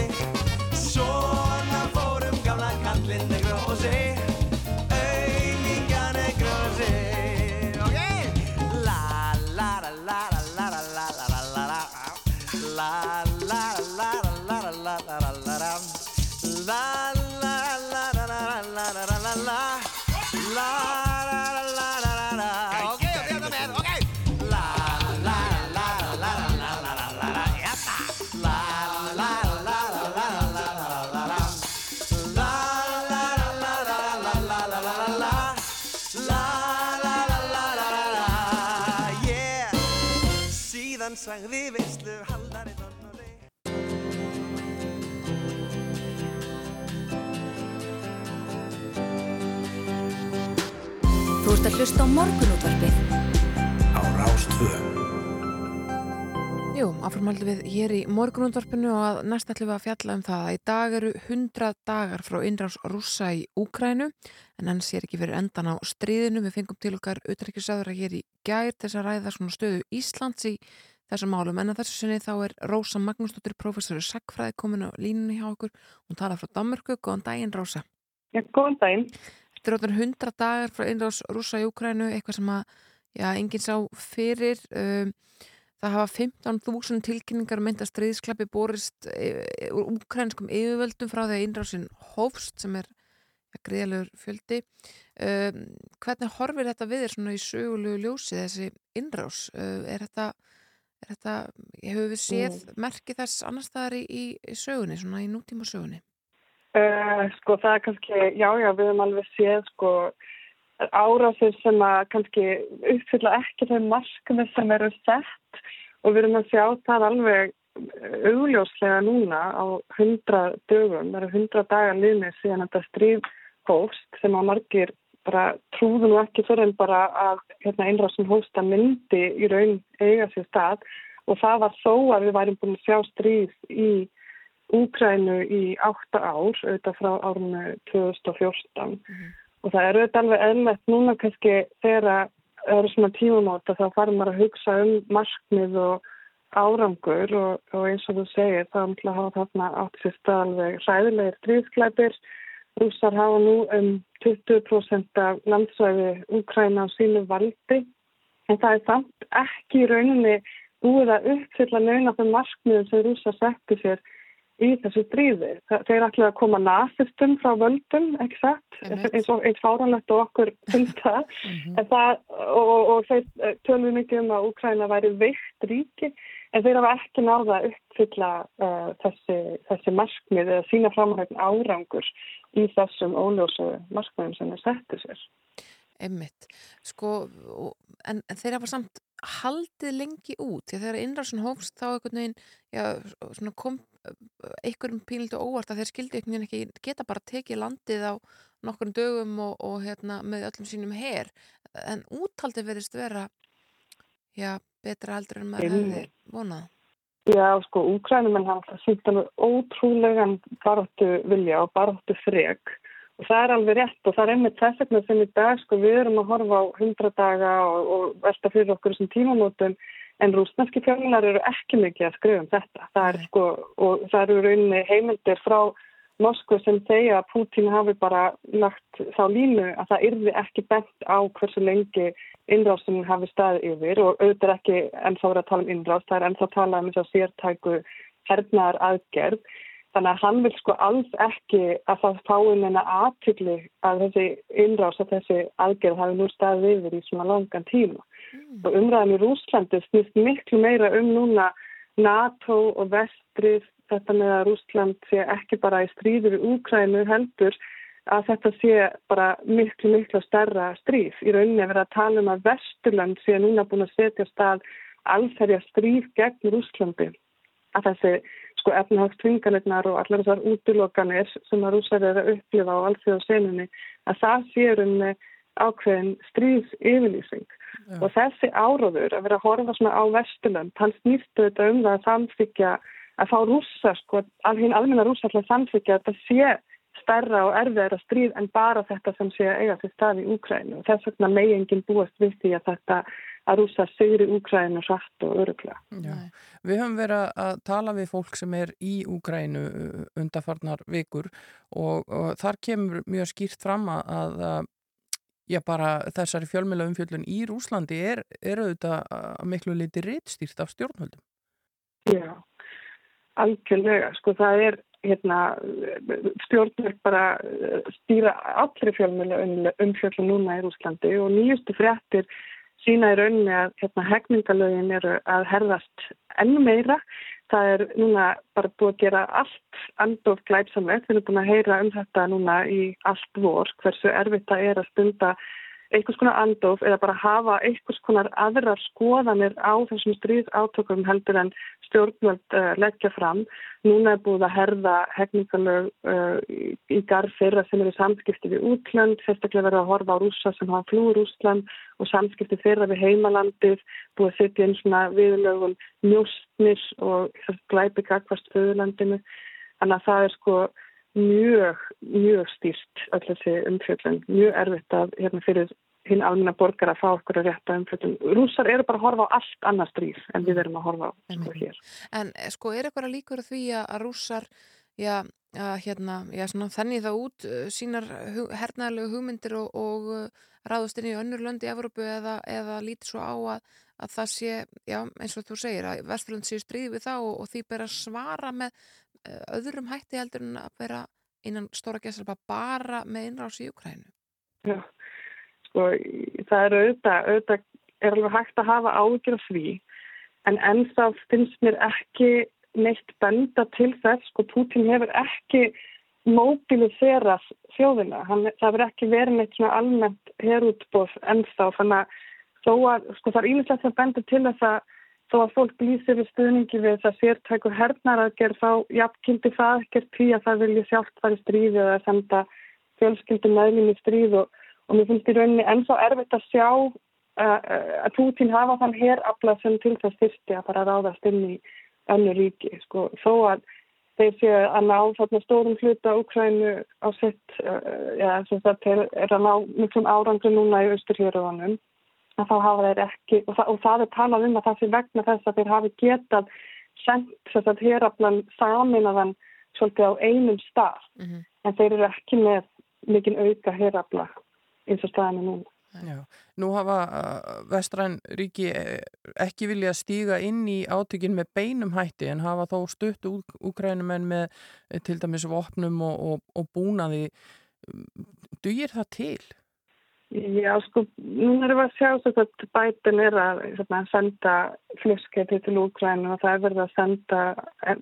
Hlusta á morgunútvarpið. Á Rástvö. Jú, áframhaldum við hér í morgunundvarpinu og að næst ætlum við að fjalla um það að í dag eru 100 dagar frá innrás rússa í Úkrænu en hann sér ekki fyrir endan á stríðinu. Við fengum til okkar utrækjusáður að hér í gær þess að ræða svona stöðu Íslands í þessum málum en að þessu sinni þá er Rósa Magnúsdóttir professor í Sackfræði komin á línunni hjá okkur. Hún talar frá Danmörku. Góðan daginn Rósa. Já, góðan daginn. Þetta er orðin 100 dagar frá innrás rússa í Úkrænu, eitthvað sem að já, enginn sá fyrir. Um, það hafa 15.000 tilkynningar mynda stríðsklappi borist e, úr úkrænskum yfirvöldum frá því að innrásin hófst sem er ja, greiðalegur fjöldi. Um, hvernig horfir þetta við þér svona í sögulegu ljósi þessi innrás? Uh, er þetta, er þetta, hefur við séð merki þess annars staðar í, í, í sögunni, svona í nútíma sögunni? Uh, sko það er kannski, já, já, við höfum alveg séð sko árásir sem að kannski uppfylla ekki þau markmið sem eru sett og við erum að sjá það alveg augljóslega núna á hundra dögum, það eru hundra dagar liðni síðan þetta stríð hófst sem að margir bara trúðu nú ekki fyrir en bara að hérna, einrásin hósta myndi í raun eiga sér stað og það var þó að við værim búin að sjá stríð í Úkrænu í átta ár, auðvitað frá árunni 2014 og það er auðvitað alveg eðlert núna kannski þegar það eru svona tímamóta þá farum maður að hugsa um markmið og árangur og, og eins og þú segir þá ætla að hafa þarna átt stað alveg hræðilegir stríðsklæpir rússar hafa nú um 20% af landsvæði Úkræna á sínu valdi. En það er samt ekki í rauninni búið að uppfylla neina þeim markmiðum sem rússar setti sér í þessu. Það- Þeir ætla að koma nazistum frá völdum, ekki satt, eins og eins fáranlegt og okkur finnst það. Mhm. En það og, og, þeir eh, tölum mikið um að Úkræna væri veikt ríki, en þeir hafa ekki náða að uppfylla uh, þessi, þessi markmið eða sína framhægn árangur í þessum óljósu markmiðum sem þeir settu sér. Einmitt. Sko, en, en þeir hafa samt haldið lengi út því að þegar innrásun hófst þá einhvern veginn já, svona kom einhverjum pínlítið óvart að þeir skildi ekki geta bara tekið landið á nokkur dögum og, og hérna með öllum sínum her. En úthaldið verðist vera já, betra heldur en maður hefði vonað. Já, sko, Úkrænumenn hafa sýnt alveg ótrúlegan baráttu vilja og baráttu frek og það er alveg rétt og það er einmitt þess vegna sem í dag, sko, við erum að horfa á hundra daga og, og velta fyrir okkur þessum tímamótum en rúsneski fjölminar eru ekki mikið að skrifa um þetta. Það er sko, eru í rauninni heimildir frá Moskvu sem segja að Pútín hafi bara lagt þá línu að það yrði ekki bent á hversu lengi innrásin hafi staðið yfir og auðvitað er ekki ennþá verið að tala um innrás, það er ennþá að tala um þess að sértæku hernaðar aðgerð. Þannig að hann vil sko alls ekki að það fái neina aðtykli að þessi innrás að þessi aðgerð hafi nú staðið yfir í svona langan tíma. Og umræðan í Rúslandi snýst miklu meira um núna NATO og vestrið þetta með að Rúsland sé ekki bara í stríði við Úkrænu heldur að þetta sé bara miklu, miklu stærra stríð. Í rauninni er verið að tala um að Vesturland sé núna búin að setja stað alferja stríð gegn Rúslandi. Að þessi sko efnahagstvinganirnar og allar þessar útilokanir sem að rúsar eru að upplifa á allþjóða senunni, að það sé rauninni ákveðin stríðs yfirlýsing. Og þessi áróður að vera að horfa svona á Vesturland, hann snýstu þetta um það að samþykja að fá rússa, sko, alveg almenna rússa til að samþykja að þetta sé stærra og erfiðara stríð en bara þetta sem sé að eiga til stað í Úkrænu og þess vegna megi enginn búast við því að þetta að rússa sigri Úkrænu hratt og öruglega. Já. Við höfum verið að tala við fólk sem er í Úgrænu undarfarnar vikur og, og þar kemur mjög skýrt fram að, að já, bara þessari fjölmjöla umfjöldun í Rúslandi er, er auðvitað að miklu liti rittstýrt af stjórnvöldum. Já, algjörlega. Sko það er hérna, stjórnvöld bara eh, stýra allri fjölmjöla umfjöldun núna í Rúslandi og nýjustu fréttir sína í rauninni að hérna, hegningalögin eru að herðast enn meira. Það er núna bara búið að gera allt andof glæpsamlegt. Við erum búin að heyra um þetta núna í allt vor, hversu erfitt það er að stunda einhvers konar andof eða bara hafa einhvers konar aðrar skoðanir á þessum stríð átökum heldur en stjórnvöld uh, leggja fram. Núna er búið að herða hegningalög uh, í, í garð þeirra sem eru samskipti við útland, sérstaklega verið að horfa á rússa sem hafa flúur Úsland og samskipti þeirra við heimalandið, búið að setja inn svona viðlögum njóstnir og glæpi gagvast föðurlandinu. Þannig að það er sko mjög, mjög stýrt öll þessi umfjöldun, mjög erfitt að hérna fyrir hinn almenna borgar að fá okkur að rétta umfjöldun. Rússar eru bara að horfa á allt annars stríð en við erum að horfa á sko hér. En eh, sko, er eitthvað líkur því að rússar, já, að, hérna, já, svona þannig það út uh, sínar hug, hernaðalegu hugmyndir og, og uh, ráðust inn í önnur lönd í Evrópu eða, eða lítið svo á að, að það sé, já, eins og þú segir að Vesturlund séu stríði við það og, og því ber að svara með öðrum hætti heldur en að vera innan stóra gæsarpa bara með innrás í Ukrænu. Já, sko, það er auðvitað, auðvitað er alveg hægt að hafa ágjur af því en ennþá finnst mér ekki neitt benda til þess, sko, Putin hefur ekki mobiliserað þjóðina, Hann, það verður ekki verið neitt svona almennt herútbóð ennþá, þannig að þó að, sko, það er ímislegt að benda til þess að þó að fólk lýsir við stuðningi við þess að sértæku hernaðaraðgerð þá jafnkildi það ekkert því að það vilja sjálft fara í stríði eða senda fjölskyldum meðlum í stríð og, og mér finnst í rauninni ennþá erfitt að sjá uh, að Putin hafa þann herabla sem til þess fyrsti að fara að ráðast inn í önnu ríki. Sko, þó að þeir séu að ná þarna stórum hluta Úkrænu á sitt, uh, já, sem þeir er að ná miklum árangri núna í austurhjörðunum að þá hafa þeir ekki, og, það, og það er talað um að það sé vegna þess að þeir hafi getað sendt þess að héraflan saminaðan svolítið á einum stað, Mhm. en þeir eru ekki með mikinn auka hérafla eins og staðinu núna. Já. Nú hafa uh, vestræn ríki eh, ekki vilja stíga inn í átökin með beinum hætti en hafa þó stutt úkrænumenn með eh, til dæmis vopnum og, og, og búnaði. Dugir það til? Já, sko, núna erum við að sjá svo að bætin er að svona, senda flusketi til Úkrænu og það er verið að senda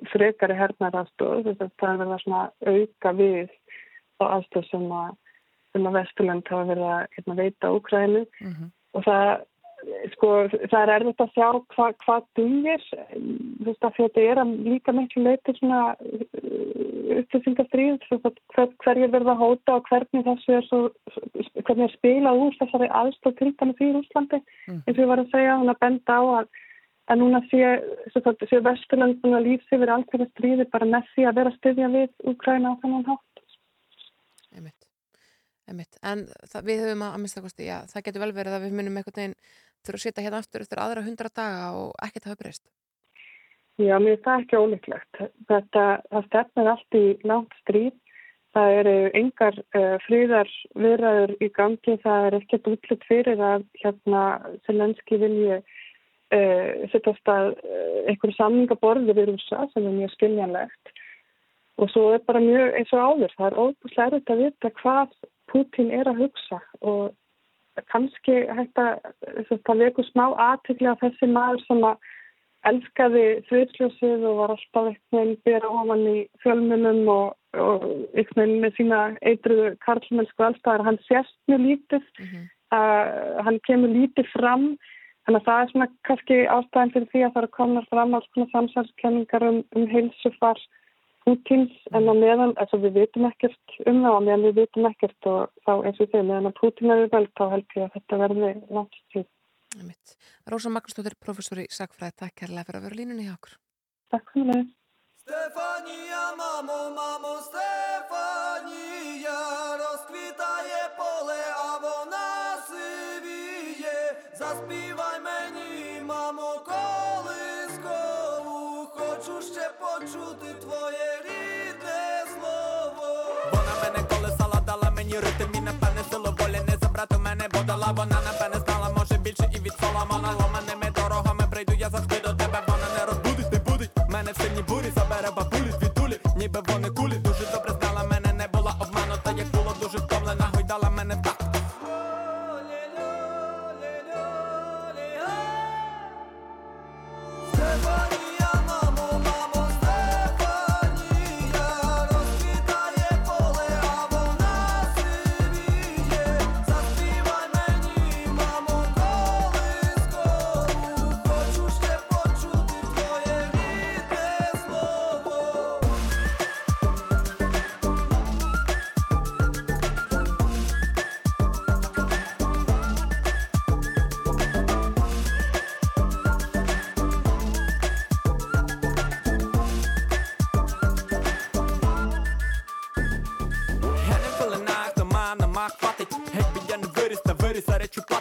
frekari hernaðarstóð, það er verið að svona, auka við á aðstóð sem að, að Vesturland hafa verið að hérna, veita Úkrænu og það, sko, það er erfitt að sjá hva, hvað dugir, þú veist að þetta er að líka miklu leiti svona upplýsingastrýð, hver, hverjir verða að hóta og hvernig þessu er svo, hvernig er spilað úr þessari aðstóð dæmis í Úslandi, eins og ég var að segja, hann að benda á að að núna sé, sé Vesturlanduna lífs yfir alþjóða stríði bara með því að vera að styðja við Úkræna á þannig hátt. Einmitt. Einmitt. En það, við höfum að, að mista kosti, já, það getur vel verið að við munum einhvern veginn þurfa að sitja hérna aftur eftir aðra hundra daga og ekkert hafa breyst. Já, mér er það ekki ólíklegt. Þetta, það stefnir allt í langt stríð. Það eru engar uh, fríðar viðræður í gangi. Það er ekkert útlut fyrir að hérna Selenski vilji uh, sittast að uh, einhverju samningaborði við rúsa sem er mjög skiljanlegt. Og svo er bara mjög eins og áður. Það er óbúslega erfitt að vita hvað Putin er að hugsa og kannski hægt að veku smá aðtökli að þessi maður sem að elskaði sviðsljósið og var alltaf eitthvað bera ofan í fjölmunum og, og eitthvað með sína eitruðu karlmennsku alltaf hann sést mjög lítið uh, hann kemur lítið fram þannig að það er svona kannski ástæðan fyrir því að það eru komna fram alls konar samsælskenningar um, um heilsufar Pútins en að meðan, altså við vitum ekkert um það og meðan við vitum ekkert og þá eins og þeim meðan að Pútin er við veld þá held ég að þetta verði langt síðan. Rósa Magnúsdóttir, professor í Sagfræði, takk kærlega fyrir að vera línunni hjá okkur. Takk fyrir мені ритм і напевне силу волі не забрати мене, бо дала вона напевне знала, може більше і від соломона ломаними дорогами прийду, я завжди до тебе, вона не розбудить, не будить мене в сильній бурі, забере бабулі звідулі, ніби вони кулі, let it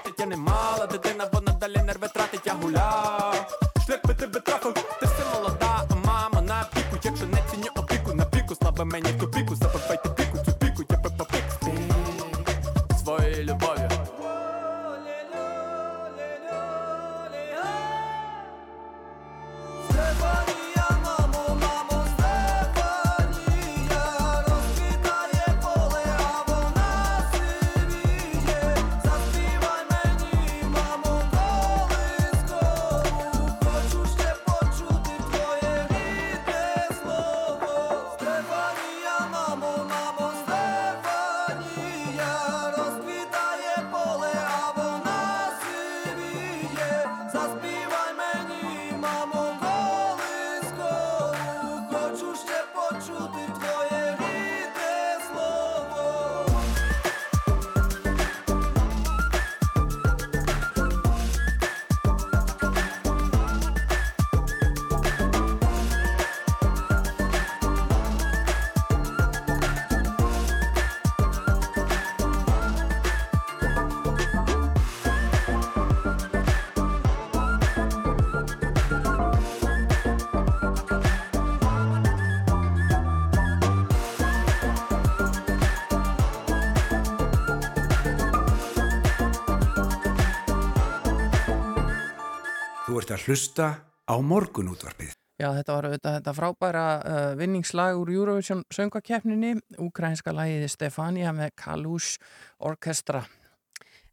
Þú ert að hlusta á morgunútvarpið. Já, þetta var auðvitað þetta frábæra uh, vinningslag úr Eurovision söngakeppninni, ukrainska lagið Stefania með Kalush Orkestra.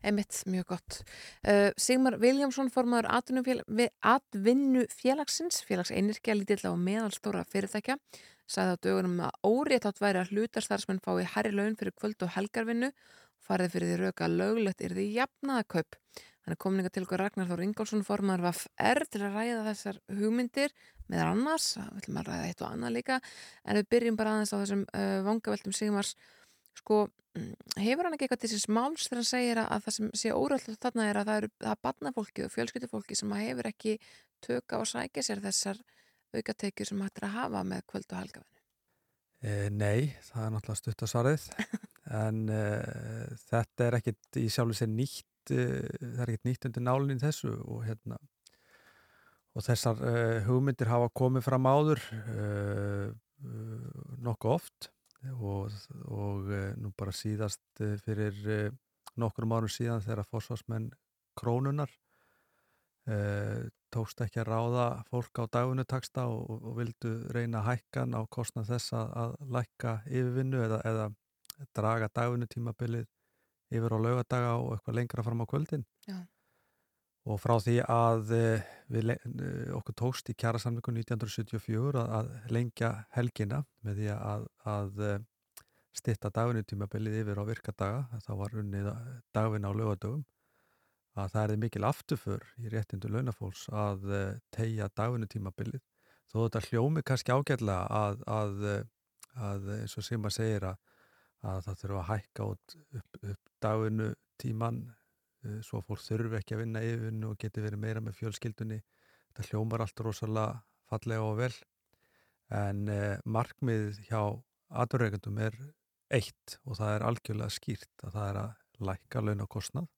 Einmitt, mjög gott. Uh, Sigmar Viljámsson formaður atvinnu félagsins, félags einirkja lítilla og meðalstóra fyrirtækja, sagði á dögunum að órétt átt væri að hlutastarfsmenn fái herri laun fyrir kvöld og helgarvinnu, farið fyrir því rauka löglegt er því jafnaðakaup. Hann er komin ykkar til okkur Ragnar Þór Ingólfsson formaður vaff er til að ræða þessar hugmyndir með annars, við ætlum að ræða eitt og annað líka, en við byrjum bara aðeins á þessum uh, vangaveltum Sigmars. Sko, hefur hann ekki eitthvað til þessi smáls þegar hann segir að það sem sé óröld þarna er að það eru það barnafólki og fjölskyldufólki sem hefur ekki tökka og sækja sér þessar aukatekjur sem hættir að hafa með kvöld og helgafinu e, Nei, það er náttúrulega stutt að svarið. En e, þetta er ekkit í sjálf nýtt e, það er ekkit nýtt undir nálinn þessu og hérna og þessar hugmyndir hafa komið fram áður nokkuð oft og, og eh, nú bara síðast eh, fyrir eh, nokkrum árum síðan þegar fórsvarsmenn krónunar tókst ekki að ráða fólk á dagunutaksta og, og vildu reyna hækkan á kostnað þess að lækka yfirvinnu eða, eða draga dagunutímabilið yfir á laugadaga og eitthvað lengra fram á kvöldin Já. og frá því að við, okkur tókst í kjærasamlingu 1974 að, að lengja helgina með því að, að stitta dagunutímabilið yfir á virkadaga, þá var unnið dagvinn á lögadögum, að það er mikil afturför í réttindu launafólks að tegja dagunutímabilið. Þó þetta hljómi kannski ágætlega að, að, að eins og sem að segir að, að það þurfa að hækka út upp, upp dagunutíman uh, svo fólk þurfi ekki að vinna yfirvinnu og geti verið meira með fjölskyldunni. Þetta hljómar allt rosalega fallega og vel en uh, markmið hjá aðurreikandum er eitt og það er algjörlega skýrt að það er að lækka launakostnað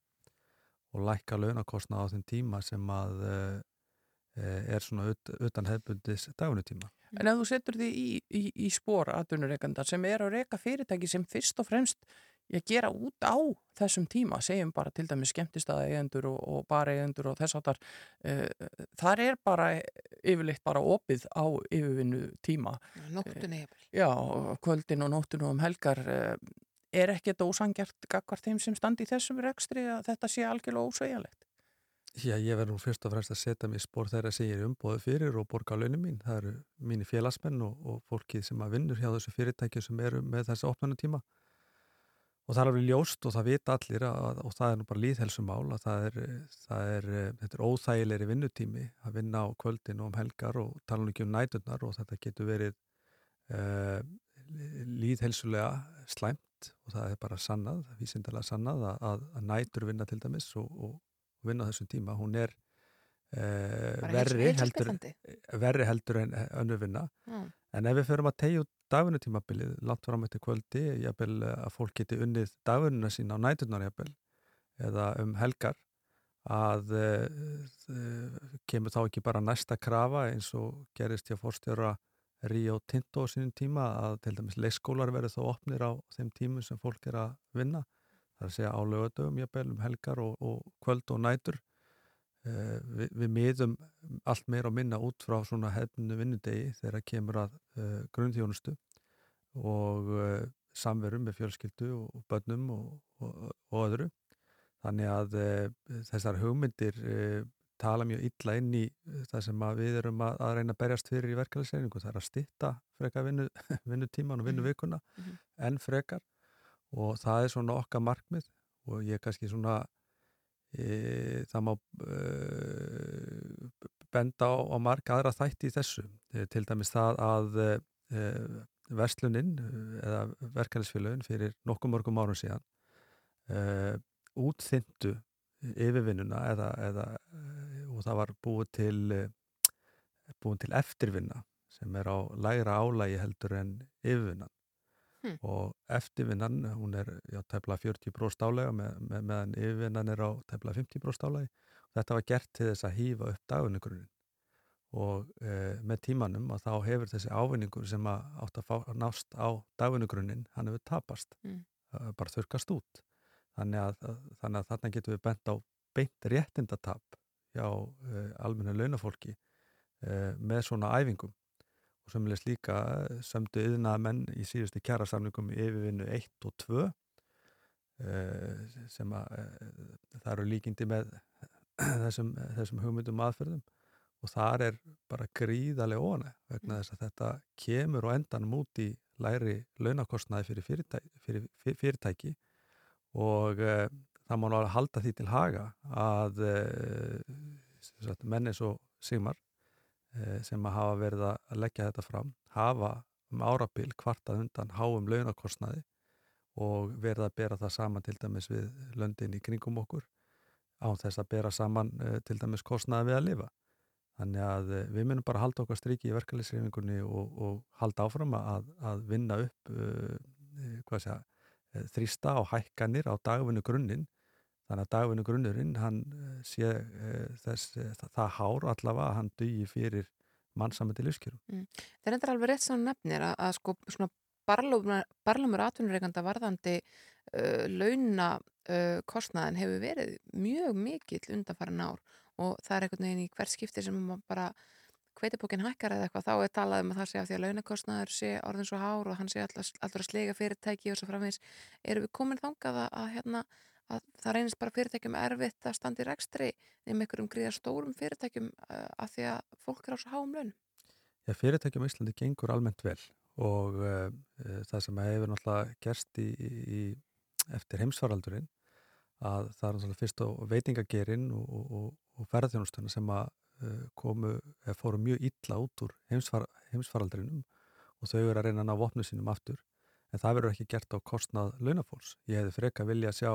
og lækka launakostnað á þeim tíma sem að uh, er svona ut, utan hefbundis dagunutíma. En ef þú setur því í, í, í spór aðunurreikandar sem er að reyka fyrirtæki sem fyrst og fremst ég gera út á þessum tíma, segjum bara til dæmis skemmtistæðaeigendur og, og bareigendur og þess aftar, uh, þar er bara yfirleitt bara opið á yfirvinnu tíma. Nóttunni hefur. Já, kvöldin og nóttun og um helgar uh, er ekkert ósangjart gagvar þeim sem standi í þessum rekstri að þetta sé algjörlega ósveigjalegt? Já, ég verður nú fyrst og fremst að setja mér spór þegar að segja umbóðu fyrir og borga á launum mín. Það eru mínir félagsmenn og, og fólkið sem að vinnur hjá þessu fyrirtæki sem eru með þessu opnanutíma og það er alveg ljóst og það vita allir að, og það er nú bara líðhelsumál að það er, það er, þetta er óþægilegri vinnutími að vinna á kvöldin og um helgar og tala um ekki um næturnar og þetta getur verið uh, líðhelsulega slæmt og það er bara sannað, vísindarlega sannað að, að, að nætur vinna til dæmis og, og vinna þessum tíma, hún er uh, verri, heldur, verri heldur en önnu vinna. Mm. en ef við förum að tegja út dagvinnutímabilið langt fram eftir kvöldi, jafnvel eh, að fólk geti unnið dagvinnuna sína á næturnar jafnvel eða um helgar að uh, kemur þá ekki bara næsta krafa eins og gerist hjá fórstjóra Ríó Tinto á sínum tíma að til dæmis leikskólar verður þá opnir á þeim tímum sem fólk er að vinna það er að segja á lögadögum jafnvel um helgar og, og kvöld og nætur uh, við, við miðum allt meira og minna út frá svona hefnu vinnudegi þegar kemur að uh, grunnþjónustu og uh, samveru með fjölskyldu og bönnum og, og, og öðru. Þannig að uh, þessar hugmyndir uh, tala mjög illa inn í það sem við erum að, að reyna að berjast fyrir í verkefælisreiningu. Það er að stitta vinnu, vinnutíman og vinnuvikuna mm -hmm. en frekar og það er svona okkar markmið og ég er kannski svona e, það má e, benda á, á marg aðra þætti í þessu. E, til dæmis það að e, versluninn eh, eða verkefælisfélagin fyrir nokkuð mörgum árum síðan útþyndu yfirvinnuna eða, eða, og það var búið til búið til eftirvinna sem er á lægra álægi heldur en yfirvinnan hmm. og eftirvinnan hún er já, tefla 40% álega með, með, meðan yfirvinnan er á tefla 50% álægi og þetta var gert til þess að hýfa upp dagunugrunin og e, með tímanum að þá hefur þessi ávinningur sem að átt að, fá, nást á dagvinnugrunnin, hann hefur tapast. Mm. bara þurkast út. Þannig að, þannig að þarna getur við bent á beint réttindatap hjá uh, almenna launafólki uh, með svona æfingum og sömulegst líka eh, sömdu yðna menn í síðustu kjærasamlingum yfirvinnu 1 og 2 uh, sem að uh, það eru líkindi með þessum, þessum hugmyndum aðferðum. Og þar er bara gríðarlega óane vegna þess að þetta kemur og endanum út í læri launakostnaði fyrir fyrirtæki, fyrir fyrirtæki. Og uh, það má náttúrulega halda því til haga að uh, menn eins og Sigmar sem að hafa verið að leggja þetta fram hafa um árabil kvartað undan háum launakostnaði og verið að bera það saman til dæmis við löndin í kringum okkur án þess að bera saman til dæmis kostnaði við að lifa Þannig að við munum bara halda okkar striki í verkefliðsreifingunni og, og halda áfram að, að vinna upp uh, segja, þrýsta og hækkanir á dagvinnu grunninn. Þannig að dagvinnu grunnurinn, hann sé uh, þess, það, það hár allavega að hann dugi fyrir mannsamöndi lífskjörum. Mm. Það er endur alveg rétt sem nefnir að, að sko svona barlumur atvinnureikanda varðandi uh, launa kostnaðin hefur verið mjög mikill undanfærin ár og það er einhvern veginn í hver skipti sem bara hveitibókin hækkar eða eitthvað þá er talað um að það sé af því að launakostnaður sé orðin svo hár og hann sé að slega fyrirtæki og svo framvegs eru við komin þangað að, að, hérna, að það reynist bara fyrirtækjum erfitt að standi rekstri um einhverjum gríðar stórum fyrirtækjum að því að fólk er á svo háum laun Já, fyrirtækjum í Íslandi gengur almennt vel og uh, uh, það sem hefur náttúrulega gerst í, í, eftir heimsfaraldurinn að það er náttúrulega fyrst á veitingagerinn og, og, og ferðarþjónustuna sem að uh, komu, eða fóru mjög illa út úr heimsfar, heimsfaraldrinum og þau eru að reyna að ná vopnu sínum aftur en það verður ekki gert á kostnað launafólks. Ég hefði freka vilja sjá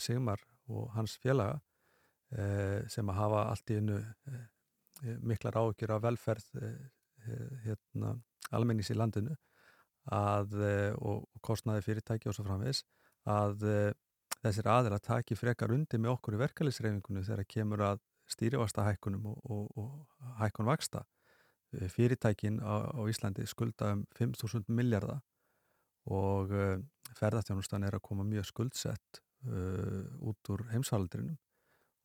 Sigmar og hans félaga uh, sem að hafa allt í innu miklar áökjur af velferð hérna, almennings í landinu að, og kostnaði fyrirtæki og svo framvegs að þessir aðra taki frekar undir með okkur í verkefliðsreifingunum þegar kemur að stýrivasta hækkunum og, og, og hækkun vaksta. Fyrirtækin á, á Íslandi skulda um 5.000 miljardar og ferðarþjónustan er að koma mjög skuldsett uh, út úr heimsvaldrinum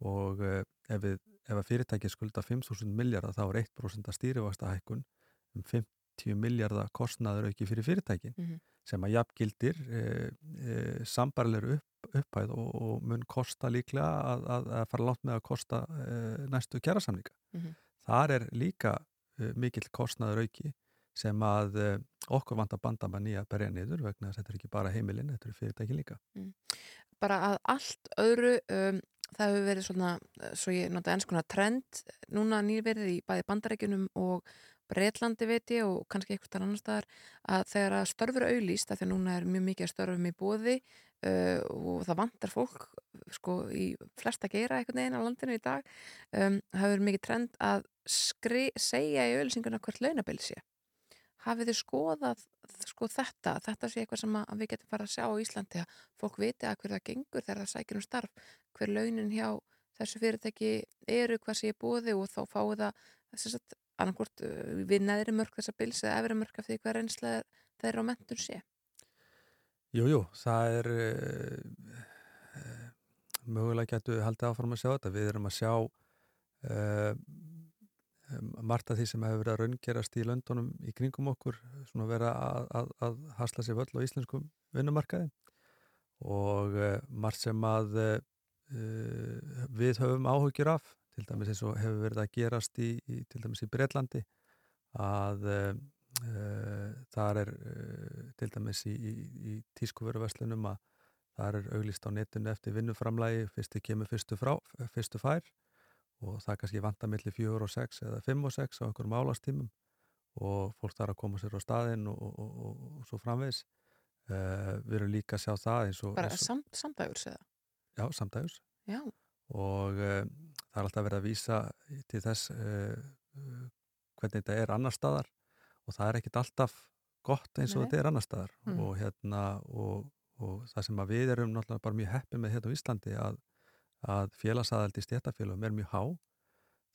og uh, ef, við, ef fyrirtæki skulda 5.000 miljardar þá er 1% stýrivasta hækkun um 50 miljardar kostnaður auki fyrir fyrirtækin mm -hmm. sem að jafngildir sambarlegur upp upphæð og, og mun kosta líklega að, að, að fara látt með að kosta uh, næstu kjærasamlinga. Mm -hmm. Þar er líka uh, mikill kostnaður auki sem að uh, okkur vant að banda maður nýja berja niður vegna þess að þetta er ekki bara heimilinn, þetta er fyrirtæki líka. Mm. Bara að allt öðru, um, það hefur verið svona, svo ég nota ennskona trend núna nýverið í bæði bandarækjunum og Breitlandi veit ég og kannski eitthvað annar staðar að þegar að störfur auðlýst, af því að núna er mjög mikið að störfum í bóði uh, og það vantar fólk sko í flesta geira einhvern veginn á landinu í dag um, það hefur mikið trend að skri, segja í auðlýsinguna hvert launabil sé hafið þið skoðað sko þetta, þetta sé eitthvað sem við getum fara að sjá á Íslandi að fólk viti að hver það gengur þegar það sækir um starf hver launin hjá þessu fyrirtæki eru hvað sé bóði og þá fáið það þess að annarkort uh, við neðri mörg þessa bils eða efri mörg af því hvað reynsla þeir á mentun sé? Jújú, jú, það er uh, uh, mögulega getur haldið áfram að sjá þetta. Við erum að sjá uh, margt af því sem hefur verið að raungerast í löndunum í kringum okkur svona vera að, að, að hasla sér völl á íslenskum vinnumarkaði. Og margt sem að við höfum áhugjur af til dæmis eins og hefur verið að gerast í, í til dæmis í Breitlandi að uh, þar er uh, til dæmis í, í, í tískuvöruverslunum að þar er auglist á netinu eftir vinnuframlægi fyrstu kemur fyrstu, frá, fyrstu fær og það kannski vanta millir fjögur og sex eða fimm og sex á einhverjum álastímum og fólk þarf að koma sér á staðinn og, og, og, og svo framvegs uh, við erum líka að sjá það eins og Bara samt, samdægurs eða? Já, samdægurs Já og uh, það er alltaf verið að vísa til þess uh, hvernig þetta er annar staðar og það er ekkit alltaf gott eins og Nei. þetta er annar staðar mm. og, hérna, og, og það sem við erum náttúrulega bara mjög heppið með hérna á Íslandi að, að félagsaðaldi stéttafélagum er mjög há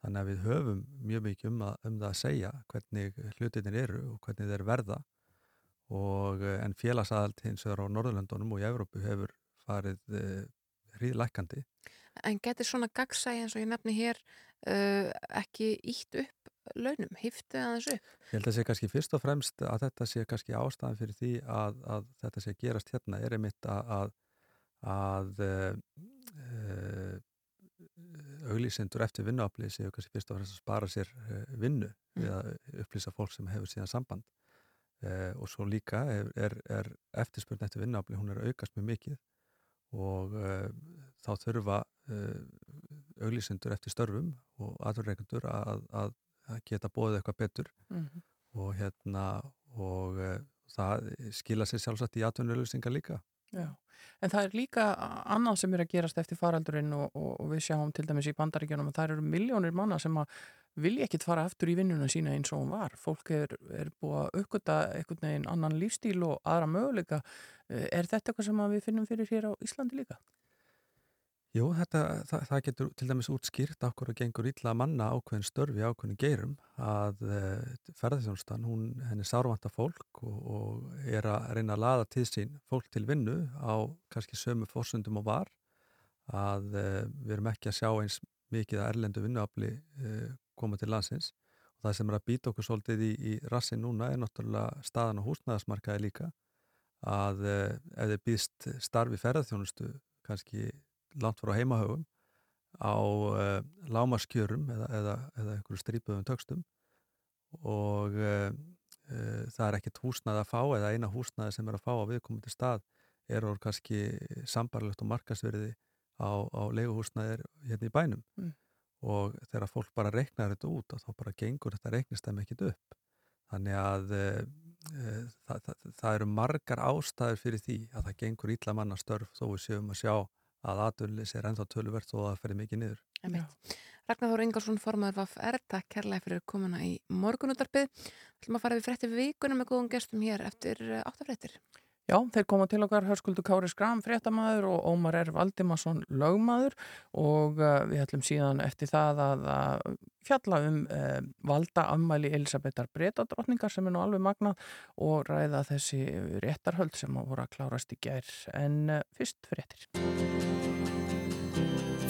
þannig að við höfum mjög mikið um, að, um það að segja hvernig hlutinir eru og hvernig þeir verða og en félagsaðald hins vegar á Norðurlandunum og í Evrópu hefur farið uh, hríðlækandi En getur svona gagsæði eins og ég nefni hér uh, ekki ítt upp launum, hiftið aðeins upp? Ég held að sé kannski fyrst og fremst að þetta sé kannski ástæðan fyrir því að, að þetta sé að gerast hérna er einmitt að, að, að uh, auglýsendur eftir vinnuafli séu kannski fyrst og fremst að spara sér uh, vinnu við að upplýsa fólk sem hefur síðan samband. Uh, og svo líka er, er, er eftirspurn eftir vinnuafli, hún er aukast mjög mikið og uh, þá þurfa uh, auglýsendur eftir störfum og aðverreikendur að, að, að geta bóðið eitthvað betur Mhm. og hérna og uh, það skila sér sjálfsagt í atvinnuleysingar líka Já, en það er líka annað sem er að gerast eftir faraldurinn og, og, og við sjáum til dæmis í bandaríkjunum að það eru miljónir manna sem að vilja ekkit fara aftur í vinnuna sína eins og hún var. Fólk er, er búið að aukvita einhvern veginn annan lífstíl og aðra möguleika. Eh, Er þetta eitthvað sem við finnum fyrir hér á Íslandi líka? Jú, þetta, það, það getur til dæmis útskýrt okkur að gengur illa að manna ákveðin störfi ákveðin geirum að uh, ferðarþjónustan, hún henni sárvanta fólk og, og er að reyna að laða til sín fólk til vinnu á kannski sömu fórsundum og var að uh, við erum ekki að sjá eins mikið að erlendu vinnuafli uh, koma til landsins. Og það sem er að býta okkur svolítið í, í rassin núna er náttúrulega staðan á húsnæðasmarkaði líka að ef þið býðst starfi ferðarþjónustu kannski langt frá heimahögum á uh, lámaskjörum eða, eða, eða einhverju strípuðum tökstum og uh, uh, það er ekkert húsnæði að fá eða eina húsnæði sem er að fá á viðkomandi stað er orð kannski sambarlegt og markasverði á, á leiguhúsnæðir hérna í bænum Mm. og þegar fólk bara reiknar þetta út þá bara gengur þetta reiknistæmi ekkit upp þannig að það, það, það eru margar ástæður fyrir því að það gengur ítla manna störf þó við séum að sjá að aðurlis er ennþá töluvert þó að það fer mikið niður. Ragnar Þór Ingarsson, formaður Vaf R, takk kærlega fyrir komuna í morgunútarpið. Við ætlum að fara við frétti vikuna með góðum gestum hér eftir áttafréttir. Já, þeir koma til okkar Hörskuldur Kári Skram, fréttamaður og Ómar R. Valdimarsson, lögmaður og uh, við ætlum síðan eftir það að, að fjalla um uh, valda ammæli Elisabethar Bretadrottningar sem er nú alveg magnað og ræða þessi réttarhöld sem að voru að klárast í gær en uh, fyrst fréttir.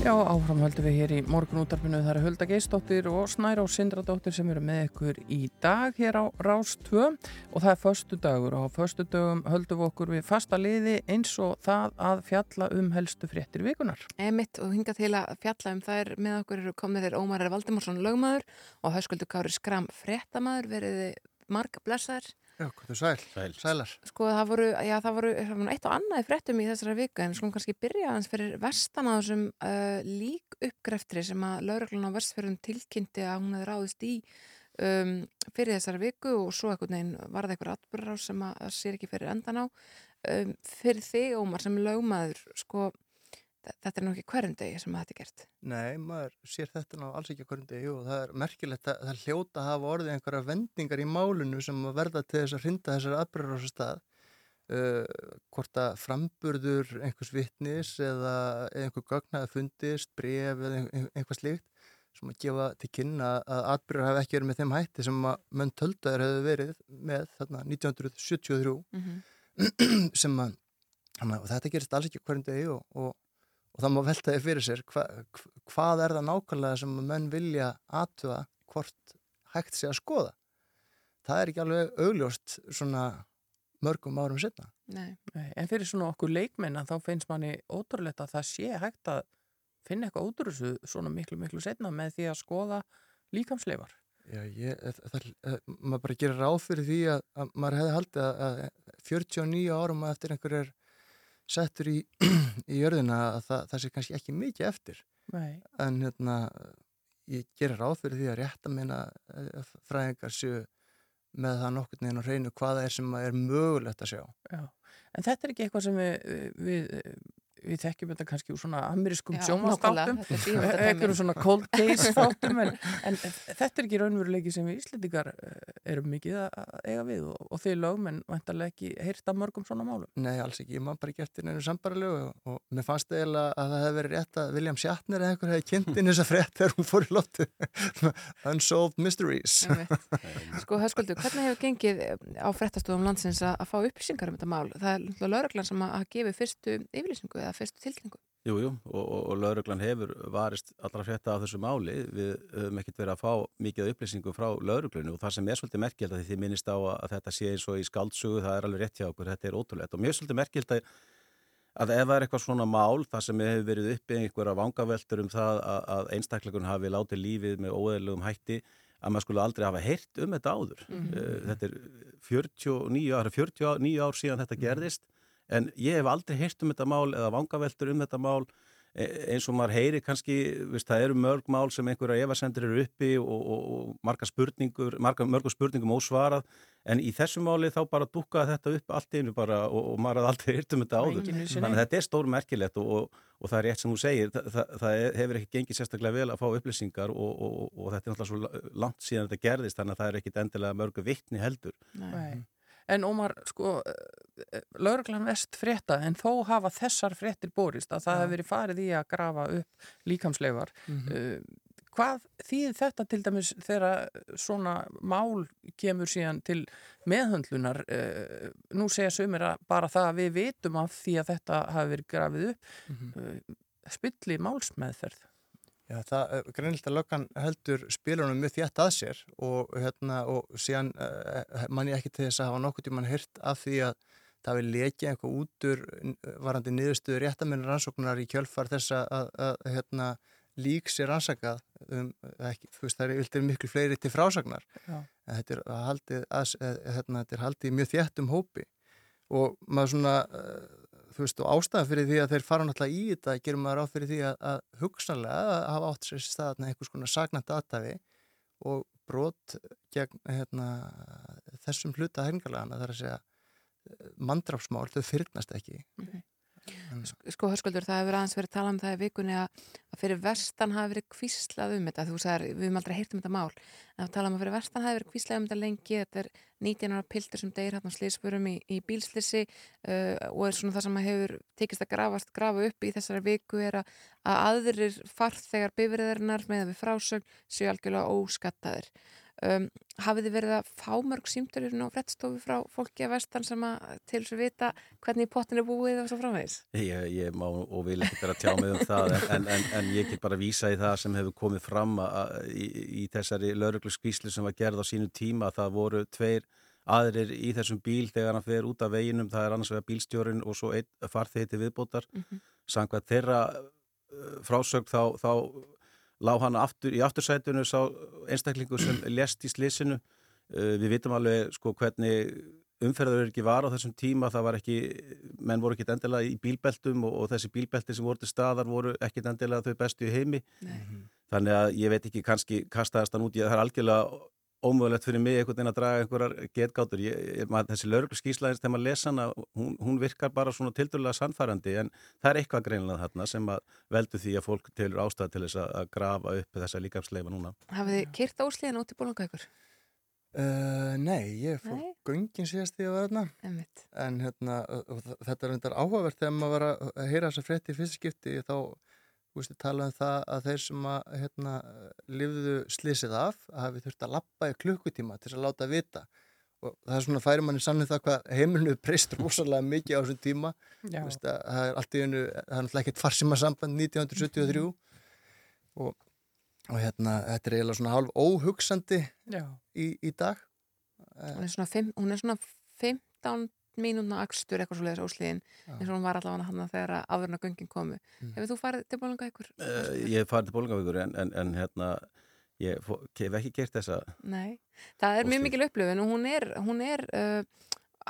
Já, áfram höldum við hér í morgunútarpinu það eru Hulda Geistóttir og Snæra og Sindradóttir sem eru með ykkur í dag hér á Rás 2 og það er förstu dagur og á förstu dagum höldum við okkur við fasta liði eins og það að fjalla um helstu fréttir vikunar. Emitt og hinga til að fjalla um þær með okkur eru komið þeir Ómar R. Valdimarsson, lögmaður og Hörskuldur Kári Skram, fréttamaður, veriði marga blessaðir. Já, hvað er sæl? Sæl. Sælar. Sko það voru, já það voru, það voru eitt og annað í fréttum í þessara vika en skulum kannski byrja aðeins fyrir vestan á þessum uh, lík uppgreftri sem að lauruglan á vestfjörðum tilkynnti að hún hefði ráðist í um, fyrir þessara viku og svo einhvern veginn varði eitthvað atbyrðar sem að, að sér ekki fyrir endan á um, fyrir þig Ómar sem lögmaður sko þetta er nú ekki hverjum degi sem að þetta er gert Nei, maður sér þetta ná alls ekki að hverjum degi og það er merkilegt að það hljóta að hafa orðið einhverja vendingar í málinu sem að verða til þess að hrinda þessar atbyrðar á þessu stað uh, hvort að framburður einhvers vittnis eða einhver gögnaði fundist, bref eða ein, einhvað slíkt sem að gefa til kynna að atbyrðar hafi ekki verið með þeim hætti sem að mönn töldaður hefur verið með þarna 1973 mm -hmm. sem að, og þetta gerist alls ekki hverjum degi og, og, og það má velta því fyrir sér hva, hvað er það nákvæmlega sem menn vilja aðtuga hvort hægt sé að skoða? Það er ekki alveg augljóst svona mörgum árum setna Nei. Nei, en fyrir svona okkur leikmenn þá finnst manni ótrúlegt að það sé hægt að finna eitthvað þessu svona miklu miklu setna með því að skoða líkamsleifar. Já, ég, það, það, maður bara gerir ráð fyrir því að, að maður hefði haldið að, að 49 árum að eftir einhver er settur í, í jörðina að það, það sé kannski ekki mikið eftir Nei. en hérna ég gerir ráð fyrir því að rétt að minna fræðingar séu með það nokkur neginn á hreinu hvaða er sem er mögulegt að sjá Já. En þetta er ekki eitthvað sem við, við við þekkjum þetta kannski úr svona amerískum er bíómyndatæmi. einhverjum svona cold case þáttum en, en þetta er ekki raunveruleiki sem við Íslendingar eh, erum mikið að að eiga við og, og þeir lögmenn vantarlega ekki heyrt af mörgum svona málum. Nei, alls ekki, ég man bara ekki eftir neinu sambarlegu og, og mér fannst eiginlega að það hefði verið rétt að William Shatner eða einhver hefði kynnt inn þessa frétt þegar hún fór í loftu Unsolved Mysteries. Sko, Höskuldur, hvernig hefur gengið eh, á frettastofum landsins að, að fá upplýsingar um þetta mál? Eða fyrstu tilkynningu. Jú, jú, og, og, og lauruglan hefur varist allra frétta af þessu máli. Við höfum ekkert verið að fá mikið upplýsingum frá lauruglunni og það sem er svolítið merkjöld að þið minnist á að þetta sé eins og í skaldsugu, það er alveg rétt hjá okkur, þetta er ótrúlegt og mjög svolítið merkjöld að, að ef það er eitthvað svona mál, það sem hefur verið uppi einhverja vangaveltur um það að, að einstaklegun hafi látið lífið með óeðlugum hætti, að maður skulle aldrei hafa heyrt um þetta áður. Mhm. Þetta er 49 ár, 49 ár síðan þetta gerðist en ég hef aldrei heyrt um þetta mál eða vangaveltur um þetta mál. E- eins og maður heyri kannski, viðst, það eru mörg mál sem einhverja efasendur eru uppi og, og, og marga spurningur, marga, mörgum spurningum ósvarað, en í þessu máli þá bara dúkkaði þetta upp allt í einu bara og, og maður hafði aldrei heyrt um þetta áður. þannig að þetta er stór merkilegt og, og það er rétt sem þú segir, það, það, það hefur ekki gengið sérstaklega vel að fá upplýsingar og þetta er náttúrulega svo langt síðan þetta gerðist þannig að það er ekkit endilega mörgu vittni heldur. Nei. En Ómar, sko, lauruglan vest frétta en þó hafa þessar fréttir borist að það Já. hefur verið farið í að grafa upp líkamsleifar. Mhm. uh, hvað þýðir þetta til dæmis þegar svona mál kemur síðan til meðhöndlunar? Uh, nú segja sumir að bara það að við vitum af því að þetta hafi verið grafið upp Mhm. uh, spilli málsmeðferð. Já, það er greinilegt að löggan heldur spilunum mjög þjætt að sér og, hérna, og síðan uh, man ég ekki til þess að hafa nokkuð tímann hyrt af því að það vil lekja einhver út úr uh, varandi niðurstöðu réttamenn rannsóknar í kjölfar þess að, að, að hérna, lík sér rannsakað um, ekki, þú veist það er viltir miklu fleiri til frásagnar. Þetta er haldið, að, hérna, þetta er haldið mjög þjættum hópi. Og maður svona uh, þú veist, og ástæðan fyrir því að þeir fara náttúrulega í þetta, gerum maður á fyrir því að, að hugsanlega að hafa átt sér staðan einhvers konar sagnætt aðtafi og brot gegn hérna, þessum hluta hengalagana þar að segja mandrápsmál, þau fyrnast ekki Sko, Höskuldur, það hefur aðeins verið talað um það í vikunni að, að fyrir vestan hafi verið kvíslað um þetta, þú sagðir, við höfum aldrei heyrt um þetta mál, en það talað um að fyrir vestan hafi verið kvíslað um þetta lengi, þetta er 19 ára piltur sem deyr hérna á slísförum í, í bílslisi uh, og er svona það sem hefur tekist að grafast, grafa upp í þessari viku er að, að aðrir farþegar bifriðarinnar með við frásögn séu algjörlega óskattaðir. Um, hafið þið verið að fá mörg símtölur og frettstofu frá fólki að vestan sem að til þess að vita hvernig pottin er búið og svo framvegis? Ég, ég má og vil ekki vera að tjá mig um það en, en, en ég get bara vísa í það sem hefur komið fram að, að, í, í þessari lauruglu skvíslu sem var gerð á sínu tíma það voru tveir aðrir í þessum bíl þegar hann fer út af veginum það er annars vegar bílstjórin og svo farþegi til viðbótar Mhm. samkvæmt þeirra uh, frásögn þá, þá lág hann aftur, í aftursætunu sá einstaklingu sem lést í slísinu uh, við vitum alveg sko hvernig umferður ekki var á þessum tíma. Það var ekki, menn voru ekki endilega í bílbeltum og, og þessi bílbelti sem voru til staðar voru ekki endilega þau bestu í heimi. Nei. þannig að ég veit ekki kannski kastaðast hann út, ég, það er algjörlega ómögulegt fyrir mig einhvern veginn að draga einhverjar getgátur, ég, ég, maður, þessi lauruglu skýslaðins þegar maður lesa hana, hún, hún virkar bara svona tildurlega sannfærandi en það er eitthvað greinlega þarna sem að veldu því að fólk telur ástæða til þess að, grafa upp þessa líkafsleifa núna Hafið þið kyrt áslíðan út í bólanga ykkur? Uh, nei, ég fór Nei? göngin síðast því að var þarna Einmitt. en hérna, þetta er reyndar áhugavert þegar maður var að heyra þessa frétti í fyrsta skipti þá Ústu, tala um það að þeir sem að hérna, lifðu slísið af hafi þurft að lappa í klukkutíma til að láta vita og það er svona færi manni sannlega það hvað heimilinu breyst rosalega mikið á þessum tíma. Ústu, það er allt í einu, það er náttúrulega ekkert farsimasamband 1973 og, og hérna þetta er eiginlega svona hálf óhugsandi Já. í, í dag Hún er svona, fimm, hún er svona 15 mínúna akstur eitthvað svo leiðis óslíðin eins og hún var allavega hann þegar að áðurna göngin komu. Hefur þú farið til bólanga ykkur? Uh, ég hef farið til Bólingavíkur en, en, en hérna ég hef ekki gert þessa Nei, það er mjög mikil upplöfun og hún er, hún er uh,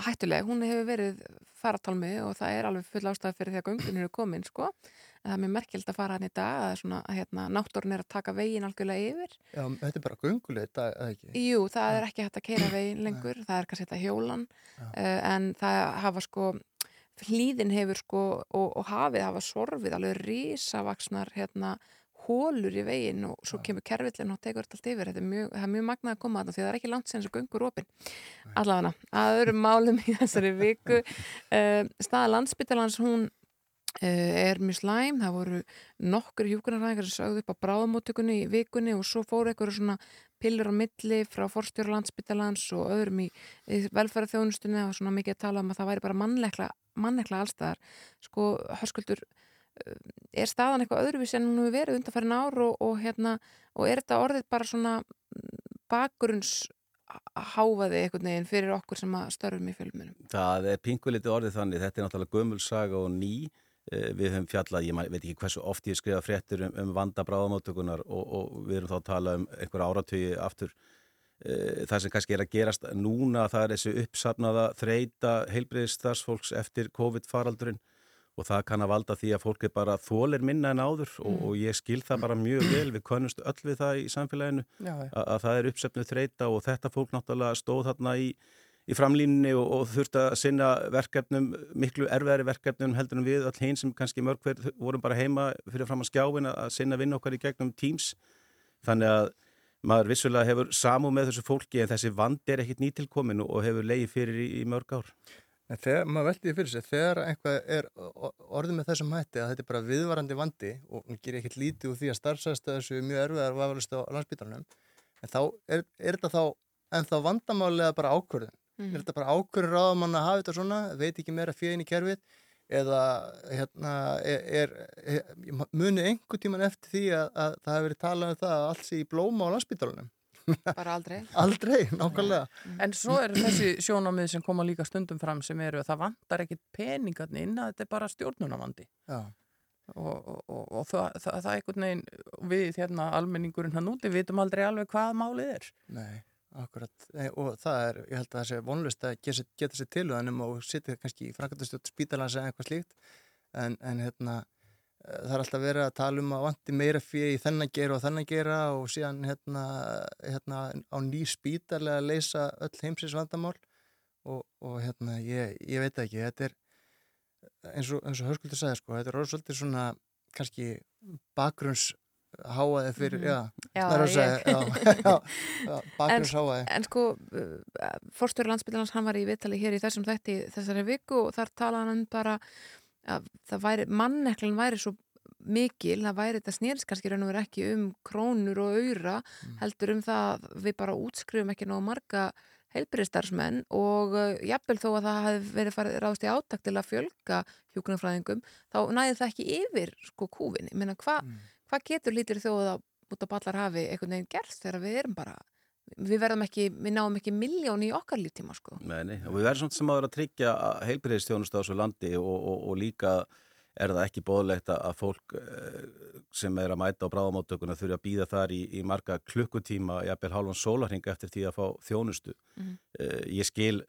hættuleg, hún hefur verið faratalmi og það er alveg full ástæð fyrir því að göngin eru komin, sko það er mjög merkild að fara hann í dag að svona, hérna, náttúrun er að taka veginn algjörlega yfir. Já, þetta er bara gönguleg dag, eða ekki? Jú, það er ekki hægt að keira veginn lengur, það er kannski þetta hjólan uh, en það hafa sko hlýðin hefur sko og, og hafið hafa sorfið alveg risavaksnar hérna hólur í veginn og svo kemur kervillin og tekur þetta allt yfir, þetta er mjög, það er mjög magnað að koma þarna því það er ekki langt sem þessu göngur opinn allavega, að öðrum málum í þessari viku uh, staða landsbyttalans hún er mjög slæm, það voru nokkur hjúkunarræðingar sem sögðu upp á bráðamóttökunni í vikunni og svo fóru einhverju svona pillur á milli frá forstjóra landsbyttalans og öðrum í, í velferðarþjónustunni. Og svona mikið að tala um að það væri bara mannleikla, mannleikla allstaðar sko, hörskuldur er staðan eitthvað öðruvís en hún hefur verið undanfærin ár og, og, hérna, og er þetta orðið bara svona bakgrunns háfaði einhvern veginn fyrir okkur sem að störfum í fjölmunum? Það er pinguliti orðið þannig, þetta er náttúrulega gömulsaga og ný. Eh, við höfum fjallað, ég veit ekki hversu oft ég skrifa fréttur um, um vanda bráðamáttökunar og, og við erum þá að tala um einhver áratögi aftur e, það sem kannski er að gerast núna það er þessu uppsafnaða þreita heilbreyðistarsfólks eftir COVID-faraldurinn og það kann að valda því að fólk er bara þólir minna en áður og, Mm. og ég skil það bara mjög vel, við konumst öll við það í samfélaginu já. að, að það er uppsefnuð þreita og þetta fólk náttúrulega stóð þarna í, í framlínunni og, og þurfti að sinna verkefnum, miklu erfiðari verkefnum heldur en við öll hinn sem kannski mörg hver vorum bara heima fyrir fram að skjáin að sinna vinn okkar í gegnum Teams þannig að maður vissulega hefur samú með þessu fólki en þessi vandi er ekkit nýtilkomin og hefur leiði fyrir í, í mörg ár En þegar maður veldi því fyrir sig, þegar einhvað er orðið með þessum hætti að þetta er bara viðvarandi vandi og hún gerir ekkert lítið úr því að starfsæðstöðu séu mjög erfiðar og vafalist á landsbytarnum, en þá er, er þetta þá ennþá vandamálega bara ákvörðun. Mhm. Er þetta bara ákvörðun ráðamann að hafa þetta svona, veit ekki meira fjöðin í kerfið eða hérna, er, er, er muni einhver tíman eftir því að, að það hefur verið talað um það að allt sé í blóma á landsbytarunum. Bara aldrei. Aldrei, nákvæmlega. En svo eru þessi sjónamið sem koma líka stundum fram sem eru að það vantar ekkit peningarni inn að þetta er bara stjórnunavandi. Já. Og, og, og, og það, það, það er einhvern veginn, við hérna almenningurinn hann úti, vitum aldrei alveg hvað málið er. Nei, akkurat. Og það er, ég held að það sé vonlust að geta, sér tilvæðanum og sitja kannski í framkvæmdastjórn spítalans eða eitthvað slíkt. En, en hérna, eh, það er alltaf verið að tala um að vanti meira fyrir í þennan gera og þennan gera og síðan hérna, hérna á ný spítalega að leysa öll heimsins vandamál og, og hérna, ég, ég veit ekki, þetta er eins og, og hörskuldur sagði sko, þetta er orðið svolítið svona kannski bakgrunns háaði fyrir, Mhm. já, Já, það er að segja, bakgrunns háaði. En, sko, uh, fórstjóri landsbytalans hann var í viðtali hér í þessum þætti þessari viku og þar talaði hann um bara að það væri, manneklan væri svo mikil, það væri þetta snýrst kannski raun og verið ekki um krónur og auðra, heldur um það að við bara útskrifum ekki nóg marga heilbyrðistarsmenn og uh, jafnvel þó að það hefði verið farið ráðst í áttak til að fjölga hjúkunarfræðingum, þá næði það ekki yfir sko kúfin. Ég meina, hvað hva getur lítir þjóð að út á ballar hafi einhvern veginn gerst þegar við erum bara við verðum ekki, við náum ekki miljón í okkar líftíma sko. Nei, nei, og við verðum svona sem aður að tryggja heilbreyðistjónustu á þessu landi og, og, og líka er það ekki bóðlegt að fólk eh, sem er að mæta á bráðamáttökuna þurfi að býða þar í, í marga klukkutíma, jafnvel hálfan sólarhinga eftir því að fá þjónustu. Mhm. Eh, Ég skil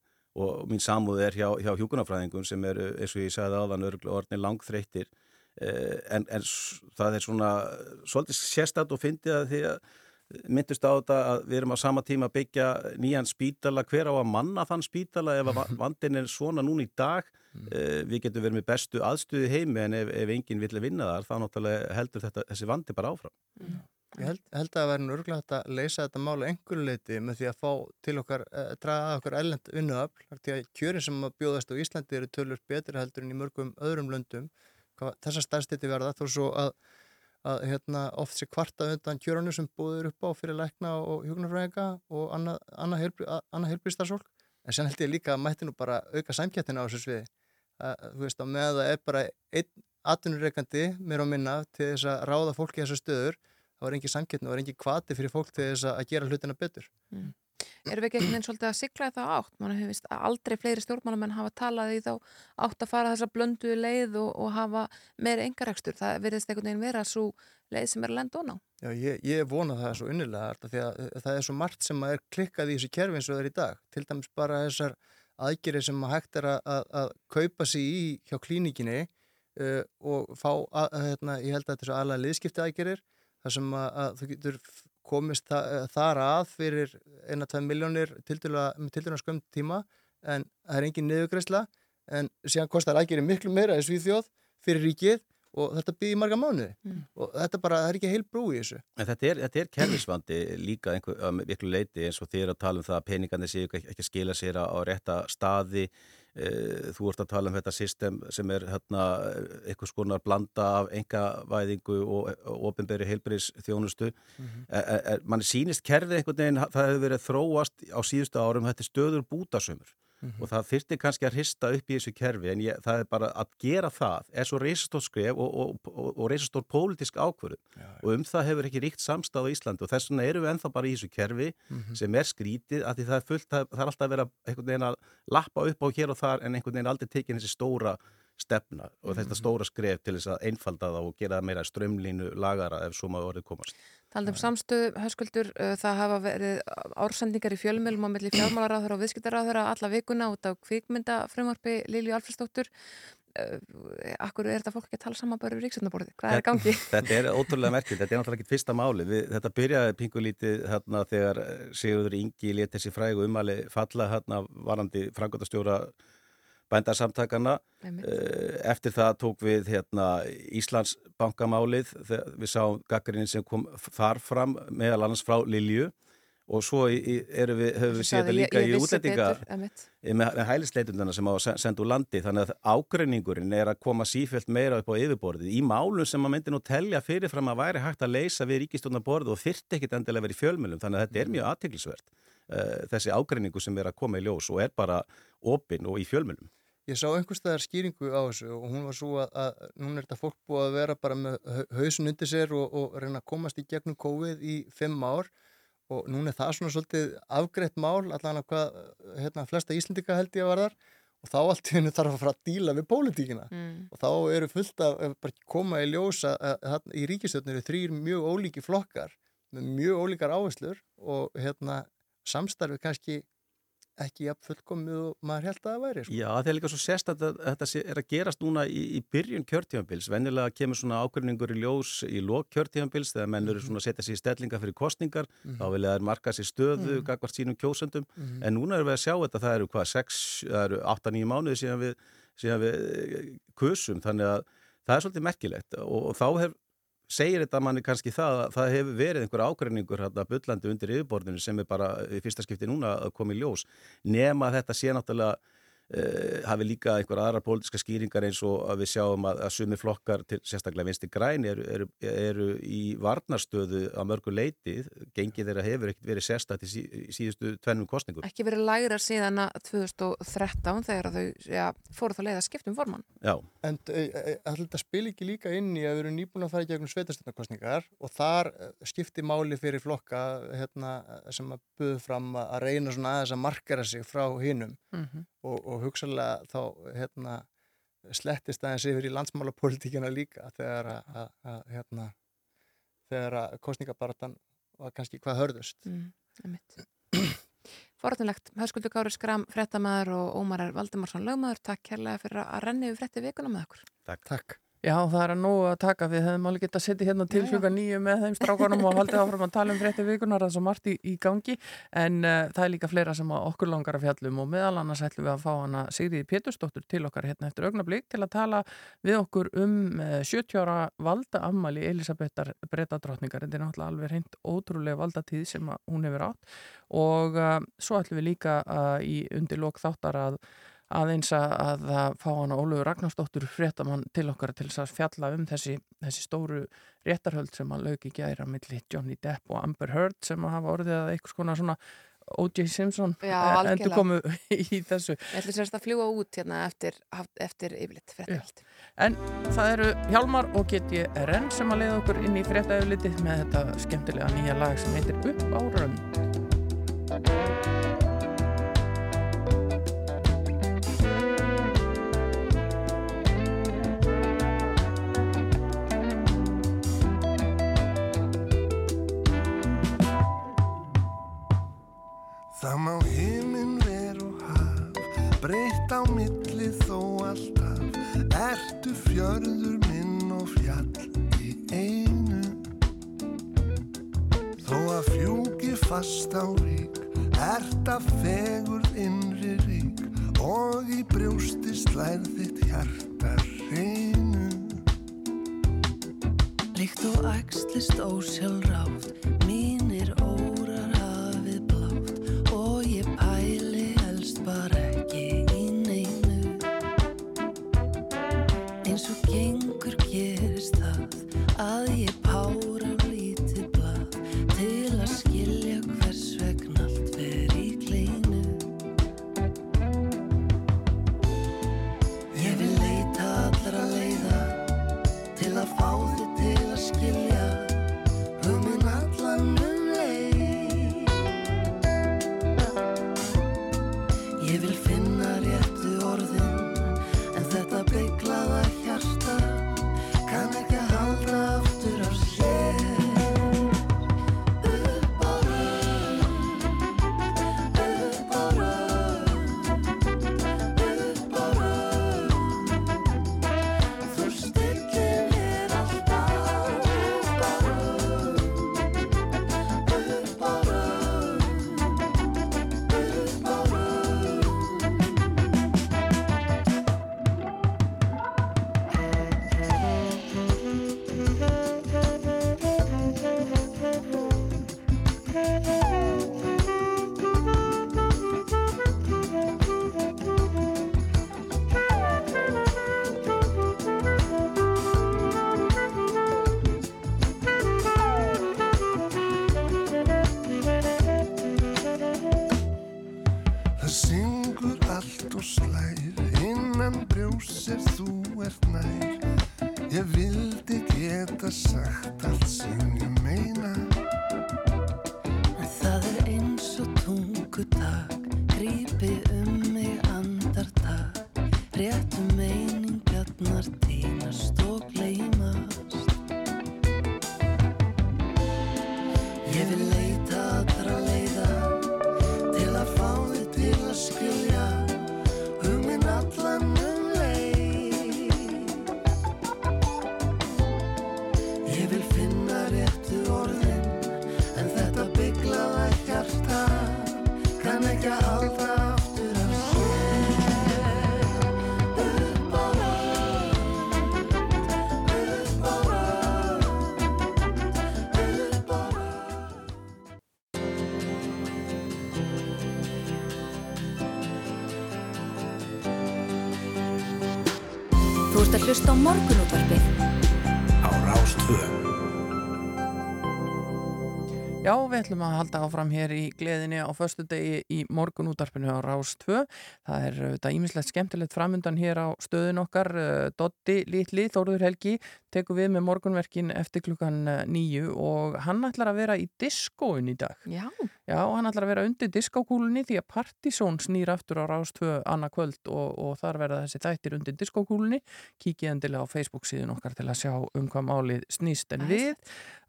og mín samúð er hjá, hjá hjúkunarfræðingum sem eru, eins og ég sagði áðan, örgulega orðin langþreyttir Eh, en, en s- það er svona svolítið sérstætt og fyndið að því að myndust á þetta að við erum á sama tíma að byggja nýjan spítala. Hver á að manna þann spítala ef að va- vandinn er svona núna í dag? Eh, við getum verið með bestu aðstuði heimi en ef, ef enginn vill vinna þar þá náttúrulega heldur þetta, þessi vandi bara áfram. Ég held, held að það nú örgulega hægt að leysa þetta mála einhverju leiti með því að fá til okkar, uh, draga að okkar ellend vinnuöfl, því að kjörin sem að bjóðast á Íslandi eru tölur betri heldur en í mörgum öðrum löndum, hvað þessar stærstiti verða þó svo að, að hérna, oft sé kvarta undan kjörunum sem búður upp á fyrir lækna og hjókunarfræðinga og annað, annað, annað heilbristarsólk, en sen held ég líka að mætti nú bara auka samkjættina á þessu sviði, að, þú veist, að með það er bara einn atvinnureikandi, mér á minna, til þess að ráða fólki í þessar stöður, það var engin samkettni, það var engin kvati fyrir fólk til þess að gera hlutina betur. Erum við ekki einhvern veginn svolítið að sigla það átt? Man hefur vist að aldrei fleiri stjórnmálamenn hafa talað í þá átt að fara þessa blöndu leið og, og hafa meiri engarekstur. Það verðist einhvern veginn vera svo leið sem er að lenda ón á. Já, ég, ég vona það svo unnilega alltaf því að uh, það er svo margt sem að er klikkað í þessu kerfi eins og það er í dag. Til dæmis bara þessar aðgerið sem að hægt er að, að, að kaupa sig í hjá klínikinni uh, og fá, að, að, hérna, ég held að þetta er svo aðlega liðskipti aðgerir þar sem að, að þú getur komist þa þar að fyrir eina, tvei miljónir með tildulega skömm tíma en það er engin niðugreisla en síðan kostar aðgerið miklu meira í Svíþjóð fyrir ríkið og þetta byrði í marga mánuði. Og þetta bara, það er ekki heil brú í þessu. En þetta er, þetta er kerfisvandi líka einhver, að miklu leiti eins og er að tala um það að peningarnir séu ekki ekki að skila sér á, rétta staði. Eh, þú ert að tala um þetta system sem er hérna, einhvers konar blanda af engavæðingu og, og ofinberi heilbæris þjónustu Mhm. er, er, mann sýnist kerfið einhvern veginn, það hefur verið þróast á síðustu árum, þetta stöður bútasömmur Mhm. og það þyrfti kannski að hrista upp í þessu kerfi en ég, það er bara að gera það er svo reysastór skref og, og, og, og reysastór pólitísk ákvörðu og um það hefur ekki ríkt samstáð á Íslandi og þess vegna erum við ennþá bara í þessu kerfi Mhm. sem er skrítið að því það er fullt, það, það er alltaf að vera einhvern veginn að lappa upp á hér og þar en einhvern veginn aldrei tekin þessi stóra stefna og þetta stóra skref til þess að einfalda það og gera það meira strömlínu lagara ef svo maður orðið komast. Taldum samstöðu, höskuldur, uh, það hafa verið ársendingar í fjölmjölum á milli fjármálaráður og viðskiptaráður alla vikuna út á kvikmyndafrumvarpi Lilju Alfredsdóttur. Uh, akkur er þetta fólk ekki að tala saman bara um ríksöndaborði? Hvað er gangi? Þetta er ótrúlega merkilegt, þetta er náttúrulega ekki fyrsta máli. Við, þetta byrjaði pingulítið hérna þegar Sigurður Ingi létt þessi frægu umali falla hérna varandi frangotastjóra bændarsamtakana. Eh, Eftir það tók við hérna, Íslands bankamálið við sáum gaggrinni sem kom þar fram meðal annars frá Lilju. Og svo höfum við séð þetta Sagði, ég- líka ég í útlendinga með, með hælisleitundana sem á að sen- senda úr landi. Þannig að ágreiningurinn er að koma sífjöld meira upp á yfirborðið. Í málum sem maður myndi nú telja fyrirfram að væri hægt að leysa við ríkistjónarborðið og þyrti ekkit endilega verið fjölmjölum þannig að þetta er mjög aðteglisvert uh, þessi ágreiningu sem er að koma í ljós og er bara opinn og í fjölmjölum Ég sá einhverstaðar skýringu á þessu og hún var svo að, að núna er þetta fólk búið að vera bara með hau- hausin undir sér og, og reyna að komast í gegnum COVID í fimm ár. Og núna er það svona svolítið afgreitt mál allan að hvað, hérna, flesta Íslendika held ég að var þar og þá allt í hennu þarf að fara að díla við pólitíkina. Mm. og þá eru fullt bara koma í ljósa að, að, að í ríkistjórnir eru þrýr mjög ólíki flokkar með mjög ólíkar áherslur og hérna samstarfið kannski ekki jafn fullkomið og maður held að það væri sko. Já, það er líka svo sérst að þetta er að gerast núna í, í byrjun kjörtífambils. Venjulega kemur svona ákveðningur í ljós í lok kjörtífambils þegar menn eru svona að setja sér í stellinga fyrir kostningar, Mhm. þá vilja þær marka sér stöðu Mhm. gagvart sínum kjósendum. Mhm. En núna erum við að sjá þetta, það eru hvað, 6, það eru 8-9 mánuði síðan við, síðan við eh, kusum, þannig að það er svolítið merkilegt og, og þá hef, segir þetta manni kannski það að það hefur verið einhver ágreiningur hérna bullandi undir yfirborðinu sem er bara í fyrsta skipti núna að koma í ljós nema þetta sé náttúrulega uh, hafi líka einhver aðra pólitíska skýringar eins og að við sjáum að, að sumi flokkar til sérstaklega vinsti græn eru, eru, eru í varnarstöðu að mörgu leiti, gengið þeirra hefur ekkert verið sérstætt í, sí, síðustu tvennum kostningum. Ekki verið lægra síðan að 2013 þegar þau ja, fóru þá leið að skiptum formann. Já. En allir þetta spil ekki líka inn í að við erum nýbúin að fara í gegnum sveitarstjórnarkostningar og þar eh, skipti máli fyrir flokka hérna, sem að buðu fram að reyna svona aðeins að markera sig frá hinnum Mhm. og, og hugsalega þá hérna, slettist aðeins yfir í landsmálapolitíkina líka þegar að, að, hérna, að kostningabaratan var kannski hvað hörðust. Mm. Forðunlegt, Höskuldur Gári Skram, frettamæður og Ómar R. Valdimarsson lögmaður, takk kærlega fyrir að renni við fretti vikuna með okkur. Takk. Takk. Já, það er að nógu að taka. Við hefum alveg getað að setja hérna til hluga nýju með þeim strákanum og haldið áfram að tala um frétti vikunar það er svo margt í, í gangi en uh, það er líka fleira sem okkur langar að fjallum og meðal annars ætlum við að fá hana Sigriði Pétursdóttur til okkar hérna eftir augnablík til að tala við okkur um uh, 70 ára valda ammali Elisabethar brettadrottningar. Þetta er náttúrulega alveg reynd ótrúlega valdatíð sem hún hefur átt og uh, svo ætlum við líka í undir lok þáttar að aðeins að, að, að fá hana Ólaugur Ragnarsdóttur fréttamann til okkar til þess að fjalla um þessi, þessi stóru réttarhöld sem að lauki gæra milli Johnny Depp og Amber Heard sem að hafa orðið að eitthvað svona svona O.J. Simpson endur komu í þessu Ég ætlum sérst að fljúa út hérna eftir, eftir yfirleitt fréttavöld. En það eru Hjálmar og Geti Renn sem að leiða okkur inn í fréttaöflitið með þetta skemmtilega nýja lag sem heitir Upp á rönd. Breytt á milli þó alltaf Ertu fjörður minn og fjall í einu Þó að fjúki fast á rík Ert að fegurð innri rík og í brjósti slær þitt hjarta reynu. Líkt og æxlist ósjálfrátt, mínir Já, við ætlum að halda áfram hér í gleðinni á förstu degi í morgunútarpinu á Rás 2. Það er þetta ímislegt skemmtilegt framundan hér á stöðun okkar. Eh, Dotti Lítli, Þóruður Helgi, tekur við með morgunverkin eftir klukkan eh, nýju og hann ætlar að vera í diskóin í dag. Já. Já, hann ætlar að vera undir diskókúlunni því að Partizón snýr aftur á Rás 2 annað kvöld og, og þar verða þessi þættir undir diskókúlunni. Kíkið endilega á Facebook síðan okkar til að sjá um hvað málið snýst en við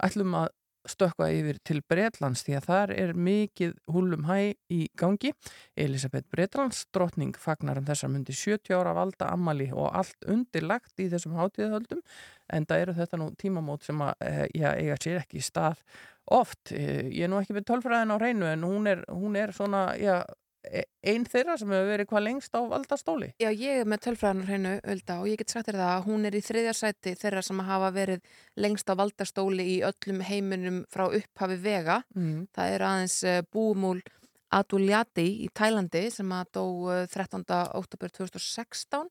ætlum að stökkva yfir til Bretlands því að þar er mikið húlum hæ í gangi. Elisabeth Bretlands, drottning fagnar um þessar myndi 70 ára valda ammali og allt undirlagt í þessum hátíðahöldum en það eru þetta nú tímamót sem að eh, já, eiga sér ekki stað oft. Eh, Ég er nú ekki með tölfræðin á reynu en hún er, hún er svona, já, e- ein þeirra sem hefur verið hvað lengst á valdastóli. Já, ég er með tölfræðanar hreinu ölda og ég get sagt þér það að hún er í þriðja sæti þeirra sem hafa verið lengst á valdastóli í öllum heiminum frá upphafi vega. Mm. Það er aðeins uh, búmúl Adulyati í Tælandi sem að dó uh, 13. oktober 2016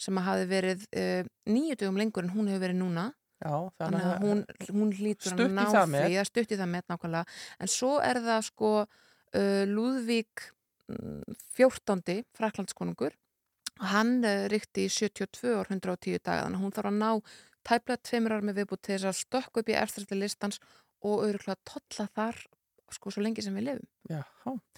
sem að hafi verið uh, nýju dögum lengur en hún hefur verið núna. Já, þannig að hún, hún lítur Stutt í að ná það með nákvæmlega. En svo er það sko uh, Lúðvík 14. fraklandskonungur hann uh, ríkti í 72 ár 110 daga þannig að hún þarf að ná tæplega tveimur ára með viðbútt til þess að stökku upp í eftirstætti listans og auðvitað tolla þar sko svo lengi sem við lifum. Já,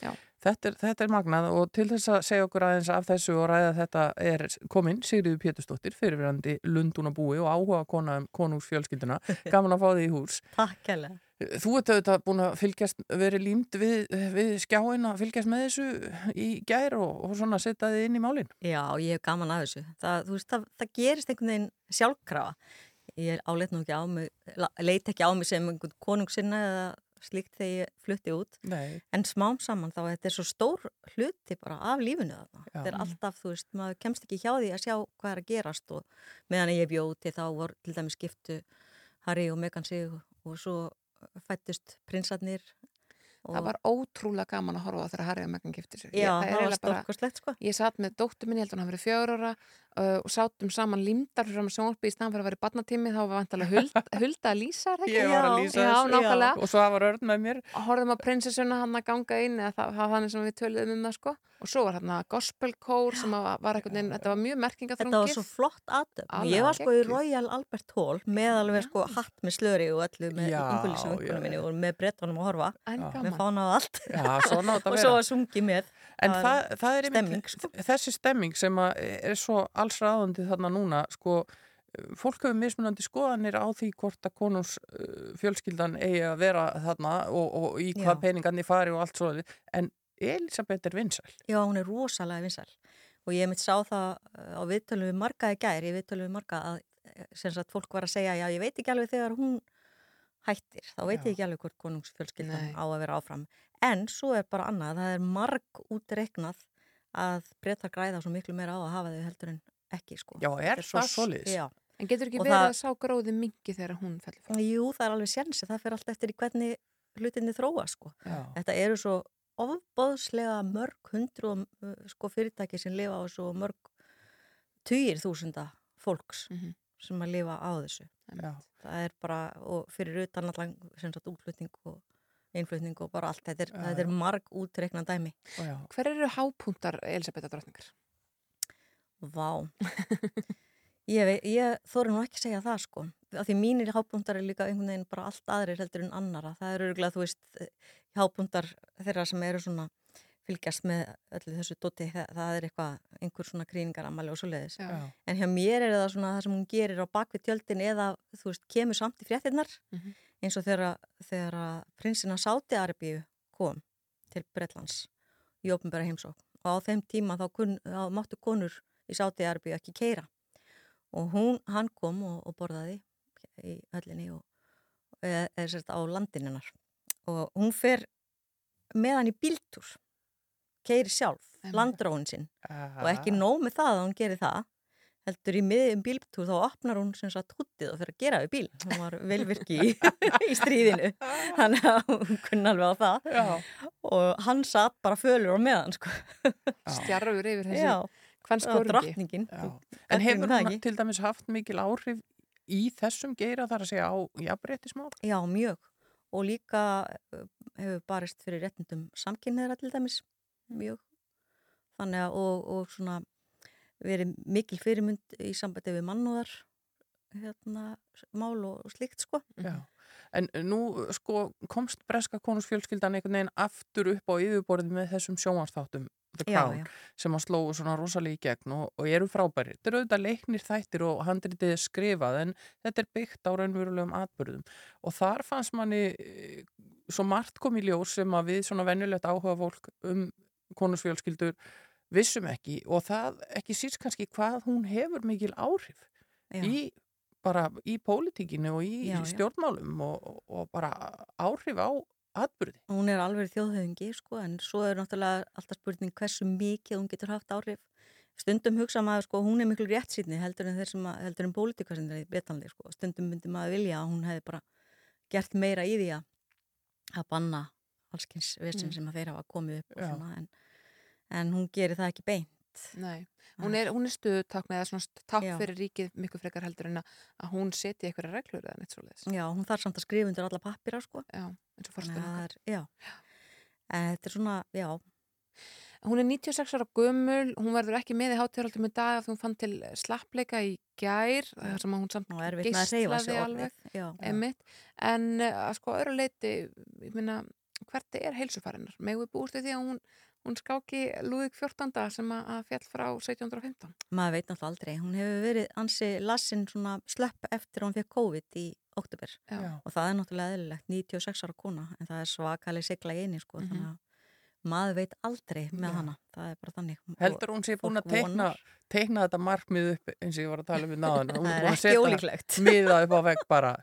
Já. Þetta, er, þetta er magnað og til þess að segja okkur aðeins af þessu og ræða þetta er komin Sigriður Pétursdóttir, fyrirverandi Lundúnabúi og áhuga kona um konungsfjölskylduna. Gaman að fá þig í hús. Takk hella. Þú ert auðvitað búin að fylgjast, verið límt við, við skjáin að fylgjast með þessu í gær og, og svona setja þið inn í málinn. Já, ég hef gaman af þessu. Það, veist, það, það gerist einhvern veginn sjálfkrafa. Ég áleit nú ekki á mig, la- leit ekki á mig sem einhvern konung sinna eða slíkt þegar ég flutti út Nei. en smám saman þá þetta er svo stór hluti bara af lífinu þarna Já. þetta er Mm. alltaf, þú veist, maður kemst ekki hjá því að sjá hvað er að gerast og meðan ég bjóti þá voru til dæmis skiptu Harry og Meghan sig og, og svo fættust prinsarnir Það var ótrúlega gaman að horfa á þegar Harry og Meghan gifti sig. Já, er það var stórkostlegt sko Ég satt með dóttur minni, ég held að hafi verið fjögur ára uh, og sátum saman limdar fyrir að sjónvarpi í staðan fyrir að vera í barnatími þá var vantalega hulda, hulda að lýsa það ekki? Ég var að lýsa já, þessu. nákvæmlega. Og svo hafa rörn með mér. Horfðum á prinsessuna hann að ganga inn eða það, það var þannig sem við töluðum um það sko og svo var hann að gospelkór sem að var eitthvað, þetta var mjög merkingaþrungið. Þetta var svo flott. Alveg Ég var sko í. Royal Albert Hall með alveg sko hatt með slöri og öllu með já, vinkunum minni og með brettunum að horfa. En Með fána og allt. Já, á að og svo var sungið með. En það, það er stemming, sko. þessi stemming sem að er svo alls ráðandi þarna núna, sko, fólk hefur mismunandi skoðanir á því hvort að konums uh, fjölskyldan eigi að vera þarna og, og í hvað peningarnir fari og allt svo, en Elisabeth er vinsæl. Já, hún er rosalega vinsæl. Og ég mitt sá það uh, á viðtölum við marga í gær, ég viðtölum við marga að eh, sem sagt fólk var að segja, já ég veit ekki alveg þegar hún hættir, þá veit ég ekki alveg hvort konungsfjölskyldan Nei. á að vera áfram. En svo er bara annað, það er marg útreiknað að breyta græða svo miklu meira á að hafa þau heldur en ekki sko. Já, er svo svoleiðis? Já. En getur ekki Og verið það- að sá gróði mingi þegar hún fellur frá? Jú, það er alveg sjensi, það fyrir allt eftir í hvernig hlutinni þróa sko. Já. Þetta eru svo ofbóðslega mörg hundru uh, sko, fyrirtæki sem lifa á þessu og mörg tugir þúsunda fólks Mhm. sem að lifa á þessu. Já. Það er bara, og fyrir utan allan sem sagt útflutning og innflutning og bara allt, þetta er, Já, þetta er marg útreikna dæmi. Hver eru hápuntar Elisabetta drottningar? Vá. Ég, ég þóri nú ekki að segja það sko. Af því mínir hábúndar er líka einhvern veginn bara allt aðrir heldur en annara. Það eru örgulega, þú veist, hábúndar þeirra sem eru svona fylgjast með öllu þessu doti. Það, það er eitthvað, einhver svona krýningaramali og svo leiðis. En hjá mér er það svona það sem hún gerir á bakvið tjöldin eða, þú veist, kemur samt í fréttinnar Mhm. eins og þegar, þegar að prinsina Sáti-Arabíu kom til Bretlands í ofnbæra heimsók og á þeim tíma þá, kun, þá máttu konur í Sáti-Arabíu ekki keira og hún, hann kom og, og borðaði í höllinni og eða, eða sérst á landinunnar og hún fer með hann í bíltúr keiri sjálf, landróin sinn. Og ekki nóg með það að hún gerir það heldur í miðjum bíltúr þá opnar hún sem sagt húttið og fyrir að gera við bíl. Hún var velvirki í, í stríðinu. Þannig að hún kunni alveg á það. Já. og hann satt bara fölur á meðan sko. Stjarfur yfir þessi Já, drottningin En hefur það til dæmis haft mikil áhrif í þessum geira þar að segja á jafnréttismál? Já, mjög. Og líka uh, hefur barist fyrir réttindum samkynneðra til dæmis, mjög. Þannig að, og, og svona verið mikil fyrirmynd í sambandi við mannúðar hérna, mál og, og slíkt, sko. Já. En nú sko komst breska konusfjölskyldan einhvern veginn aftur upp á yfirborðið með þessum sjónvarsþáttum The Já, Crown já. sem að slóu svona rosalega í gegn og, og eru frábæri. Þetta eru auðvitað leiknir þættir og handritið er skrifað en þetta er byggt á raunverulegum atbyrðum og þar fannst manni eh, svo margt kom í ljós sem að við svona venjulegt áhuga fólk um konusfjölskyldur vissum ekki og það ekki síst kannski hvað hún hefur mikil áhrif Já. í bara í pólitíkinu og í Já, já. stjórnmálum og, og, og bara áhrif á atbyrði. Hún er alveg þjóðhauðingi, sko, en svo er náttúrulega alltaf spurning hversu mikið hún getur haft áhrif. Stundum hugsa maður, sko, hún er miklu rétt sýtni heldur en þeir sem að, heldur en pólitíka sem er í Bretlandi, sko. Stundum myndi maður vilja að hún hefði bara gert meira í því að, að banna allskins vesinn Mm. sem að þeir hafa komið upp og Já. svona, en, en hún gerir það ekki beint. Nei, hún er, er stuðutakna eða svona takk Já. fyrir ríkið miklu frekar heldur en að, hún setja eitthvað reglur eða neitt svoleiðis. Já, hún þarf samt að skrifa undir alla pappira, sko. Já, eins og er- Já, en þetta er svona, já, Hún er 96 ára gömul, hún verður ekki með í hátíðarhaldum í dag af því hún fann til slappleika í gær, þar sem að hún samt orðið, alveg, já. einmitt. En uh, að sko öðru leiti, ég minna, hvert er heilsufarinnar? Búist við því að hún, hún skáki Lúðvík 14. sem að, fjall frá 1715? maður veit náttúrulega aldrei. Hún hefur verið ansi lassin svona slöpp eftir að hún fekk COVID í oktober Já. og það er náttúrulega eðlilegt, 96 ára kona en það er svakalega sigla í eini sko, Mhm. þannig að maður veit aldrei með Já. hana, það er bara þannig. Heldur hún sé búin að teikna, teikna þetta markmið upp eins og ég var að tala um við náðan. Hún Það er búin að ekki setja ólíklegt. Miða upp á vegg bara,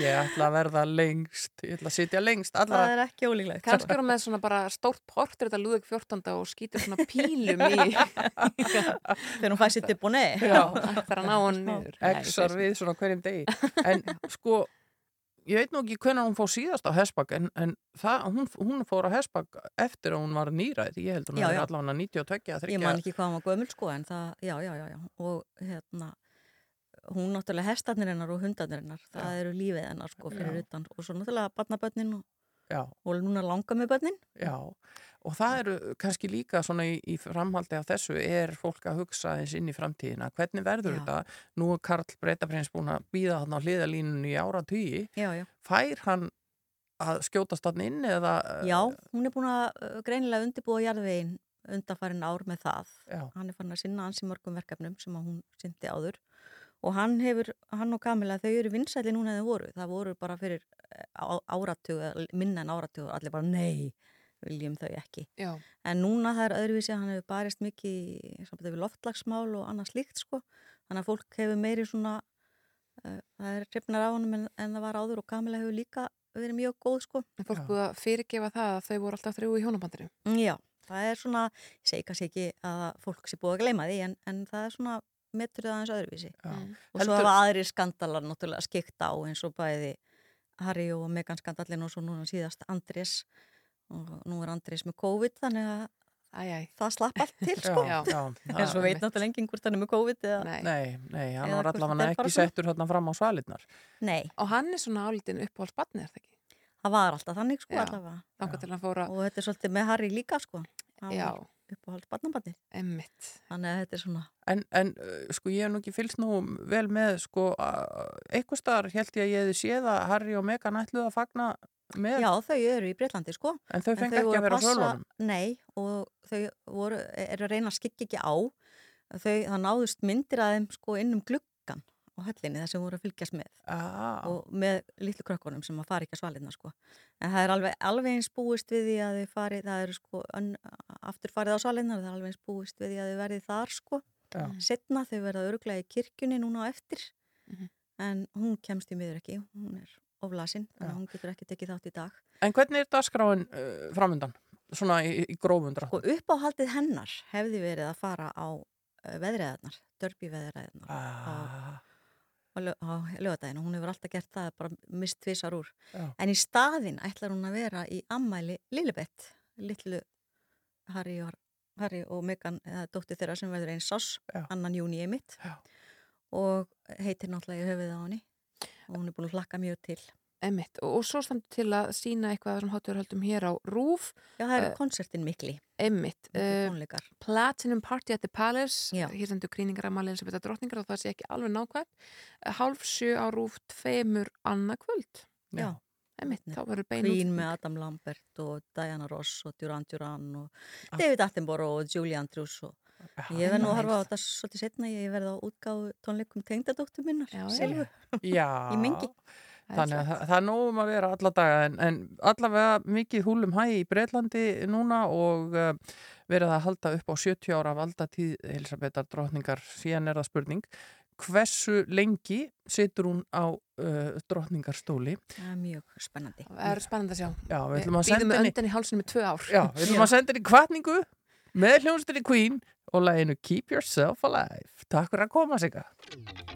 Ég ætla að verða lengst, ég ætla að sitja lengst allra. Það er ekki ólíklegt. Kannski er hún með svona bara stórt portrétt að Lúðvík 14. og skýtur svona pílum í Þegar hún og nei. Já. Það er að ná hann niður. Exar við svona hverjum degi. En sko, ég veit nú ekki hvernig hún fór síðast á Hesbak, en, en það, hún, hún fór á Hesbak eftir að hún var nýræð. Ég held hún Já, er já. allavega 92 að Ég man ekki hvað hún var gömul sko en það, já, já, já, já. Og hérna, hún náttúrulega hestarnir hennar og hundarnir hennar, það eru lífið hennar sko fyrir Já. utan. Og svo náttúrulega barnabönnin og, Já. og núna langa með bönnin. Já, og það eru kannski líka svona í, í framhaldi af þessu er fólk að hugsa eins inn í framtíðina. Hvernig verður Já. þetta? Nú er Karl Breitaprins búin að býða hann á hliðalínunni í ára tugi. Já, já. Fær hann að skjótast hann inn eða... Já, hún er búin að uh, greinilega undirbúa jarðvegin undarfærin ár með það. Já. Hann er fann að sinna ansi mörgum verkefnum sem hún syndi áður og hann hefur, hann og Kamila þau eru vinsæli núna en þau voru. Það voru bara fyrir eh, áratug, minna en áratug allir bara nei, viljum þau ekki. Já. En núna það er öðruvísi, hann hefur barist mikið í sambandi við loftlagsmál og annað slíkt sko. Þannig að fólk hefur meiri svona, uh, það er hrifnar á honum en, en það var áður og Kamila hefur líka verið mjög góð sko. En fólk búið að fyrirgefa það að þau voru alltaf þrjú í hjónabandinu. Já, það er svona, ég segi kannski ekki að fólk sé búið að gleyma því en, en það er svona metur það aðeins öðruvísi. Mm. Og svo hafa aðrir skandalar náttúrulega skikt á eins og bæði Harry og Megan skandalin og svo núna síðast Andrés og nú er Andrés með COVID þannig að Æ, æ. það slapp allt til sko. Já, já, en svo veit náttúrulega enginn hvort hann er með COVID eða... Nei. Nei, hann var allavega ekki settur hérna fram á svalirnar. Nei. Og hann er svona álitin uppáhaldsbarni, er það ekki? Það var alltaf þannig sko Já. allavega. Hann. Og þetta er svolítið með Harry líka sko. Hann Já. var uppáhalds barnabarnið. Emmitt. Þannig að þetta er svona... En, en uh, sko ég hef nú ekki fylgst nú vel með sko eitthvað staðar held ég að ég hefði séð að Harry og Meghan ætluðu að fagna með Já, þau eru í Breitlandi sko. En þau fengu ekki að vera svölunum? Nei, og þau voru, eru að reyna að skikja ekki á. Þau, það náðust myndir að þeim sko inn um gluggan á höllinni þar sem voru að fylgjast með. Ah. Og með litlu krökkunum sem að fara ekki að svalirna sko. En það er alveg, alveg eins búist við því að þau fari, það eru sko ön, aftur farið á svalirna, það er alveg eins búist við því að þau verði þar sko. Já. Setna þau verða örglega í kirkjunni núna á eftir. Mhm. En hún kemst í miður ekki, hún er oflasinn, að hún getur ekki tekið þátt í dag. En hvernig er dagskráin uh, framundan? Svona í, í grófundra? Og uppáhaldið hennar hefði verið að fara á uh, veðriðarnar, dörpi veðriðarnar ah. Á, lögadaginu. Hún hefur alltaf gert það, bara mist tvisar úr. Já. En í staðin ætlar hún að vera í ammæli Lilibet, litlu Harry og, Harry og Megan, dóttir þeirra sem verður eins ás, annan júni í mitt. Já. Og heitir náttúrulega í höfuð á henni. Og hún er búin að hlakka mjög til. Emmitt. Og, og svo standur til að sína eitthvað sem hátur höldum hér á Rúf. Já, það eru konsertin mikli. Emmitt. Miklir tónleikar. Platinum Party at the Palace. Já. Hér stendur gríningar að sem þetta drottningar og það sé ekki alveg nákvæmt. Hálf sjö á Rúf tveimur annað kvöld. Já. Emmitt. Þá verður bein Queen útsending. með Adam Lambert og Diana Ross og Duran Duran og David Attenborough og Julie Andrews og ég verð nú að harfa á þetta svolítið setna ég verð á útgáðu tónleikum tengdadóttur minnar, Já. í mingi Þannig að það, er nógum að vera alla daga en, en allavega mikið húlum hæ í Breitlandi núna og uh, verið að halda upp á 70 ára valdatíð Elisabethar drottningar. Síðan er það spurning hversu lengi situr hún á uh, drottningarstóli? Það er mjög spennandi. Það er spennandi að sjá. Já, við ætlum að Býðum senda henni öndin í hálsinu með tvö ár. Já, við ætlum að senda henni kvartningu með hljónstinni Queen og læginu Keep Yourself Alive. Takk fyrir að koma sig Keep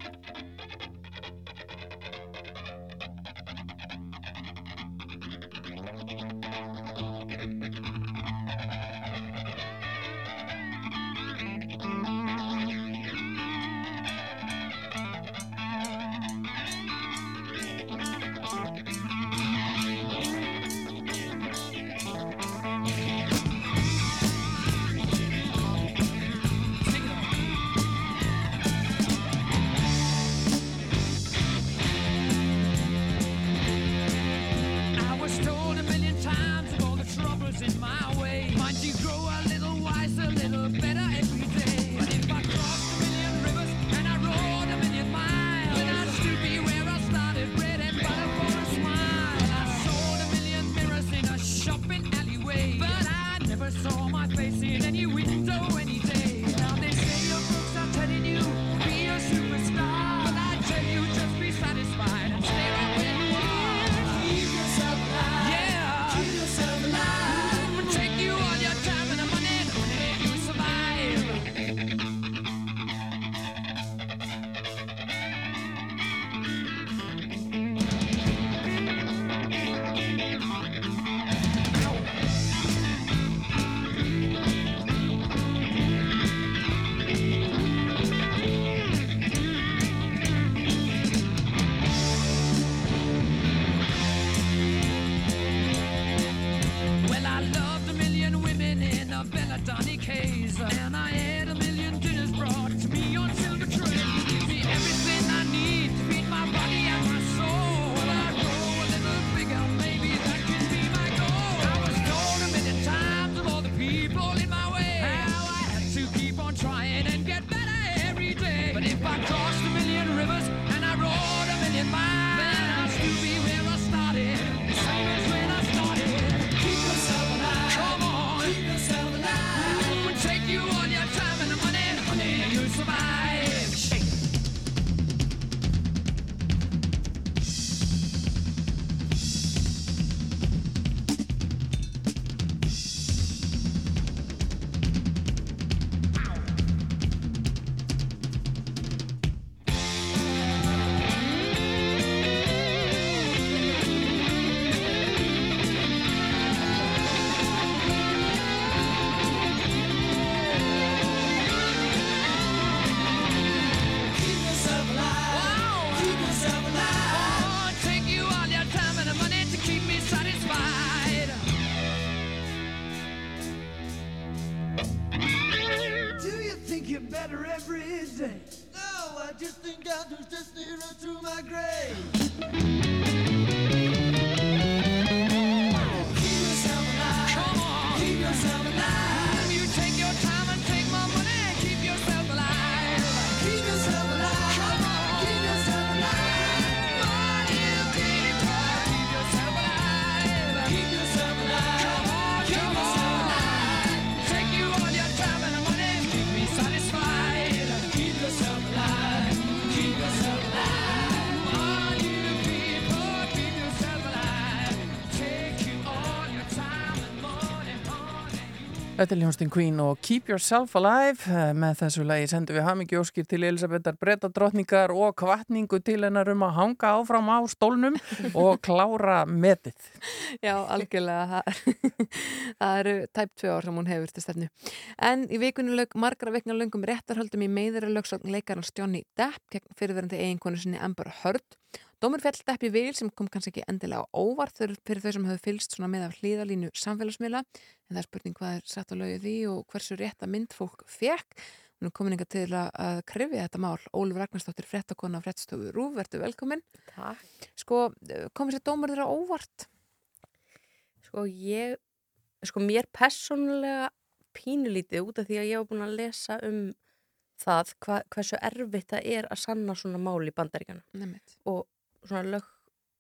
Þetta er Ljónstin Queen og Keep Yourself Alive með þessu lagi sendum við hamingi óskir til Elisabethar brettadrottningar og kvartningu til hennar um að hanga áfram á stólnum og klára metið. Já, algjörlega. Það, eru tæp tvö ár sem hún hefur til stefnu. En í vikunni lög margra vekna löngum réttarhöldum í meðra lögsókn leikarans Johnny Depp gegn fyrirverandi eiginkonu sinni Amber Heard. Dómur fjall Depp í vil sem kom kannski ekki endilega á óvart fyrir þau sem hefur fylst með af hlýðalínu samfélagsmiðla. En það er spurning hvað er satt að lögja því og hversu rétta mynd fólk fekk. Hún er komin inga til að, krifja þetta mál. Ólfur Ragnarsdóttir, frettakona frettstofu Rúf, verður velkomin. Takk. Sko, komið sér dómur þeirra óvart? Sko ég, sko mér personlega pínulítið út af því að ég hef búin að lesa um það hva, hversu erfitt það er að sanna svona mál í bandaríkjanum. Nefnitt. Og svona lög,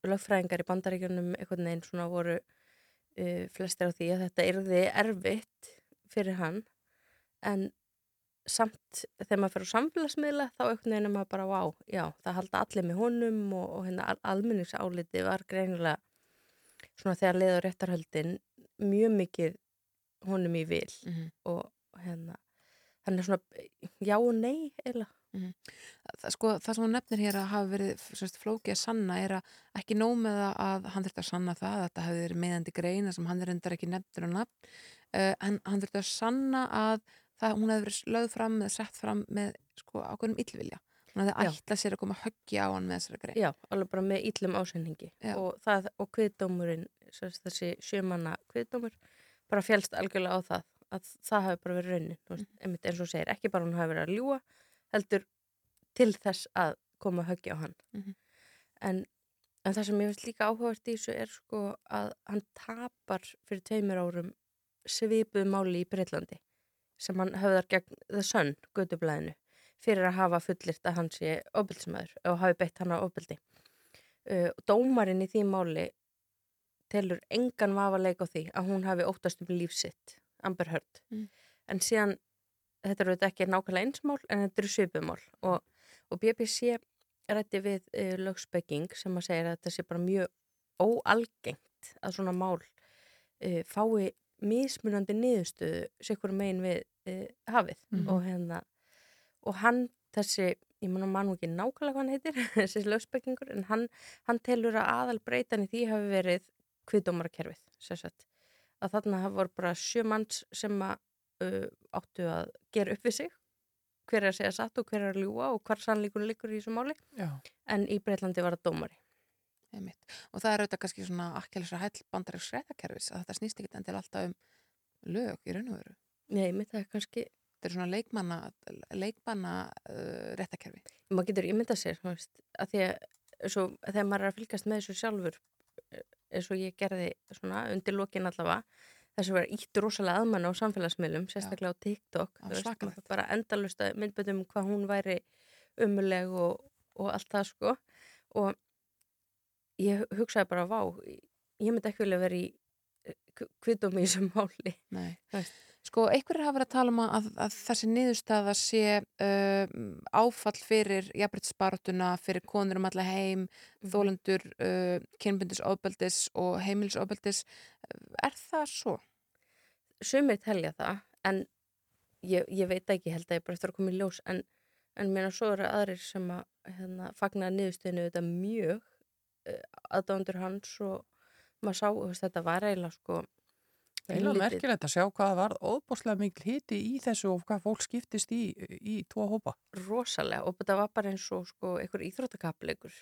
lögfræðingar í bandaríkjanum einhvern veginn svona voru uh, flestir á því að þetta erði erfitt fyrir hann en samt þegar maður fyrir á samfélagsmiðla þá einhvern veginn er maður bara vá, já, það halda allir með honum og, og hérna al almenningsáliti var greinilega svona þegar leiður réttarhöldin mjög mikið honum í vil Mhm. og hérna hann er svona já og nei eða Mhm. Það, sko, það sem hún nefnir hér að hafa verið sérst, flókið að sanna er að ekki nóg með það að hann þurfti að sanna það að þetta hefði verið meðandi greina sem hann er endar ekki nefndur á nafn uh, en hann þurfti að sanna að það, hún hefði verið lögð fram eða sett fram með sko, ákveðnum illvilja. Hún hefði ætlað sér að koma að höggja á hann með þessari grein. Já, alveg bara með íllum ásendingi og, og kviðdómurinn þessi sjömanna kviðdómur bara fjálst algjörlega á það að það hafi bara verið raunin mm. einmitt eins og segir, ekki bara hún hafi verið að ljúa heldur til þess að koma að höggja á hann Mhm. en, en það sem ég finnst líka áhugavert í þessu er sko að hann tapar fyrir tveimur árum svipuð máli í Breitlandi sem hann höfðar gegn The Sun, gödublaðinu fyrir að hafa fullirt að hann sé ofbeldsmaður og hafi beitt hann á ofbeldi uh, dómarinn í því máli telur engan vafa leik á því að hún hafi óttast um lífsitt Amber Heard Mm. en síðan þetta eru þetta ekki nákvæmlega einsmál en þetta eru svipumál og, og BBC rætti við uh, lögspekking sem að segja að þetta sé bara mjög óalgengt að svona mál uh, fái mismunandi niðurstöðu sikkur megin við uh, hafið. Mhm. og hérna og hann þessi, ég mann mann ekki nákvæmlega hvað hann heitir, þessi lögspekkingur en hann, hann telur að aðal breytan í því hafi verið kviðdómarakerfið að þarna hafa voru bara sjö manns sem að uh, áttu að gera upp við sig hver er að segja satt og hver er að ljúa og hvar sannleikunum liggur í þessu máli Já. en í Breitlandi var það dómari Einmitt. og það er auðvitað kannski svona akkjælisra hæll bandaríks réttakerfis að þetta snýst ekki endil alltaf um lög í raun og veru Nei, mitt það er kannski þetta er svona leikmanna leikmanna uh, réttakerfi maður getur ímyndað sér veist, að því að svo, þegar maður er að fylgast með þessu sjálfur eh, eins og ég gerði svona undir lokin allavega þessu var ítt rosalega aðmann á samfélagsmiðlum sérstaklega á TikTok svakalegt. maður bara endalust að myndböndum hvað hún væri umuleg og, og allt það sko og ég hugsaði bara vá, ég myndi ekki vilja vera í kvitum í þessum máli Nei. Þú veist. Sko, einhverjir hafa verið að tala um að, að þessi niðurstaða sé uh, áfall fyrir jafnbryttsbartuna, fyrir konur um alla heim, þólendur uh, kynbundis ofbeldis og heimilis ofbeldis. Er það svo? Sumir telja það, en ég, ég veit ekki held að ég bara eftir að koma í ljós, en, en mér svo eru aðrir sem að hérna, fagna niðurstöðinu þetta mjög aðdándur hans og maður sá, þetta var eiginlega sko Lítið- merkilegt að sjá hvað var óbúslega mikil hiti í þessu og hvað fólk skiptist í, í tvo hópa. rosalega og þetta var bara eins og sko einhver íþróttakapleikur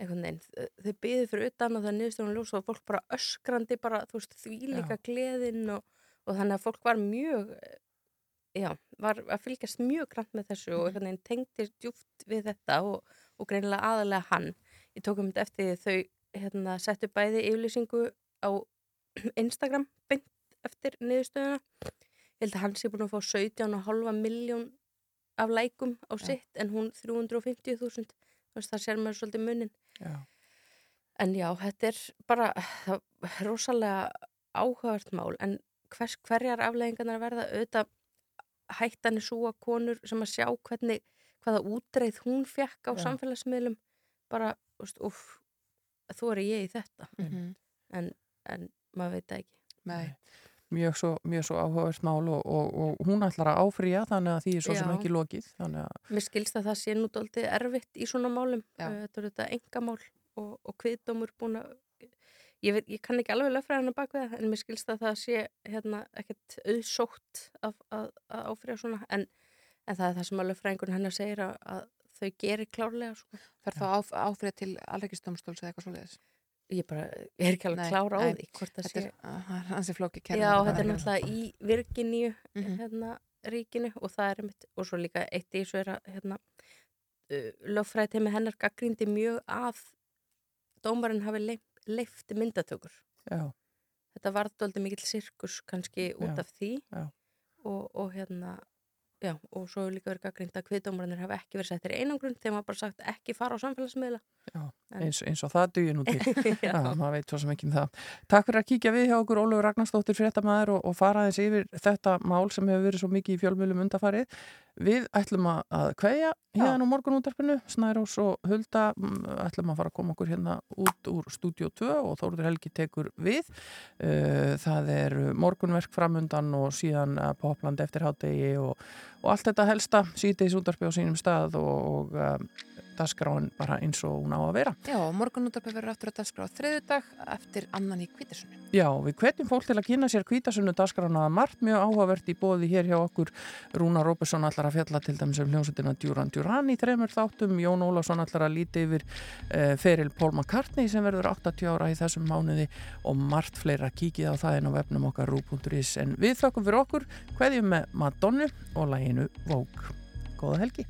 einhvern veginn, þau byðu fyrir utan og það niðurstöðun ljós og fólk bara öskrandi bara, þú veist, því líka gleðin og, og þannig að fólk var mjög já, var að fylgjast mjög grann með þessu og einhvern veginn tengdi djúft við þetta og, og greinilega aðalega hann. Ég tók um þetta eftir því þau hérna, settu bæði yfirlýsingu á Instagram beint eftir niðurstöðuna. Ég held að hann sé búin að fá 17,5 miljón af lækum á sitt en hún 350.000. Það sér maður svolítið munin. Já. En já, þetta er bara það, er rosalega áhugavert mál en hvers, hverjar afleggingarnar verða auðvitað hættan er svo að konur sem að sjá hvernig hvaða útreið hún fekk á Já. samfélagsmiðlum bara, úst, úf, þú er ég í þetta Mhm. en, en maður veit það ekki Nei. Mjög svo, mjög svo áhugavert mál og, og, og hún ætlar að áfrýja þannig að því er svo sem ekki lokið þannig að Mér skilst að það sé nú dóltið erfitt í svona málum. Já. Uh, Þetta er þetta engamál og, og kviðdómur búin að... Ég, veit, ég kann ekki alveg löffræðina bak við það en mér skilst að það sé hérna, ekkert auðsótt að, að, að áfriða svona en, en það er það sem að löffræðingun hennar segir að, að þau gerir klárlega sko. Fer þá áf, áfrið til alreikistómstóls eða eitthvað svoleiðis? Ég bara ég er ekki alveg klára á því hvort það sé... er- að- það er ansi flókið kerfi Já, þetta er náttúrulega í Virginíu Mhm. hérna, ríkinu og það er einmitt, og svo líka eitt í þessu er að hérna, uh, lögfræði teimi hennar gaggrindi mjög að dómarinn hafi leif, leift myndatökur. Já. Þetta var doldið mikill sirkus kannski út Já, af því já. og, og hérna Já, og svo líka verið gaggrind að kviðdómarannir hafa ekki verið settir í einangrun þegar maður bara sagt ekki fara á samfélagsmiðla. Já, eins, eins og það dugir nú til. Já, maður veit svo sem ekki um það. Takk fyrir að kíkja við hjá okkur Ólfur Ragnarsdóttir fréttamaður og, og fara aðeins yfir þetta mál sem hefur verið svo mikið í fjölmjölum undafarið Við ætlum að, kveðja hérna á morgunútarpinu Snærós og Hulda. Mm, ætlum að fara að koma okkur hérna út úr stúdíu 2 og Þórður Helgi tekur við. Uh, Það er morgunverk framundan og síðan uh, popland eftir hádegi og, og allt þetta helsta sítiðis útarpi á sínum stað og, og uh, dagskráin bara eins og hún á að vera. Já, morgunútarpi verður aftur að dagskrá á þriðudag eftir annan í kvítasunni. Já, við hvetjum fólk til að kynna sér kvítasunnu dagskrána að margt mjög áhugavert í bóði hér hjá okkur. Rúna Róbesson allar að fjalla til dæmis um hljómsveitina Duran Duran í þremur þáttum. Jón Ólafsson allar að líti yfir uh, feril Paul McCartney sem verður 80 ára í þessum mánuði og margt fleira kíkið á það inn á vefnum okkar rú.is. En við þökkum fyrir okkur, hveðjum með Madonnu og læginu Vogue. Góða helgi.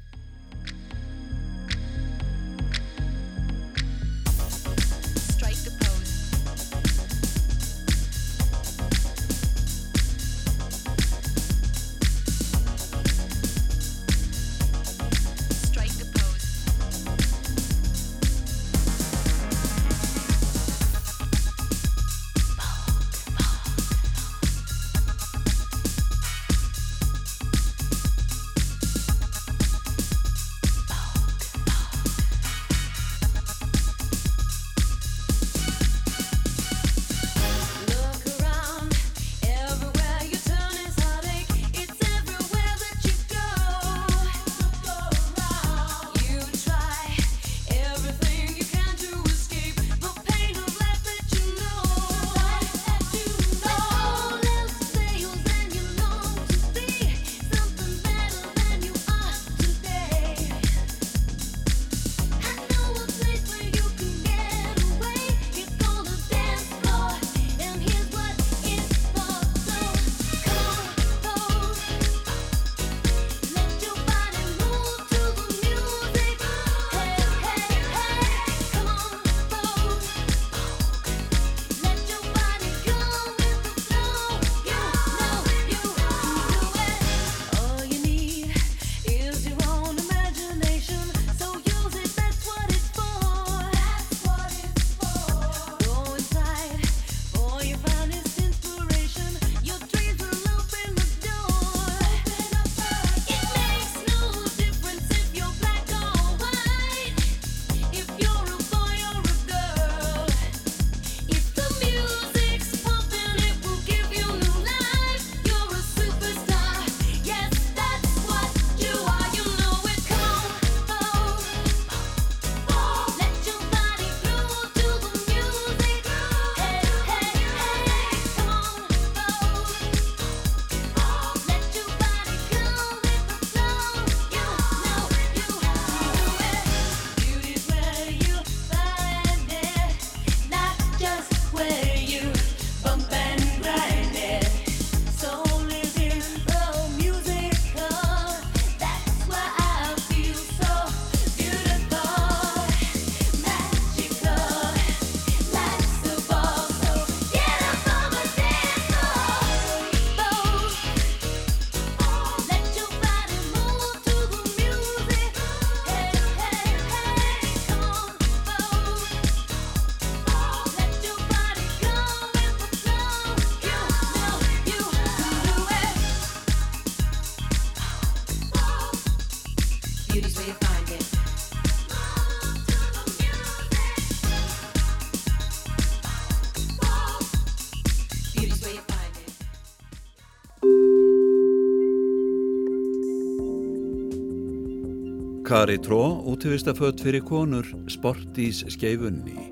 Kari Tró, útivistafött fyrir konur, sportís skeifunni.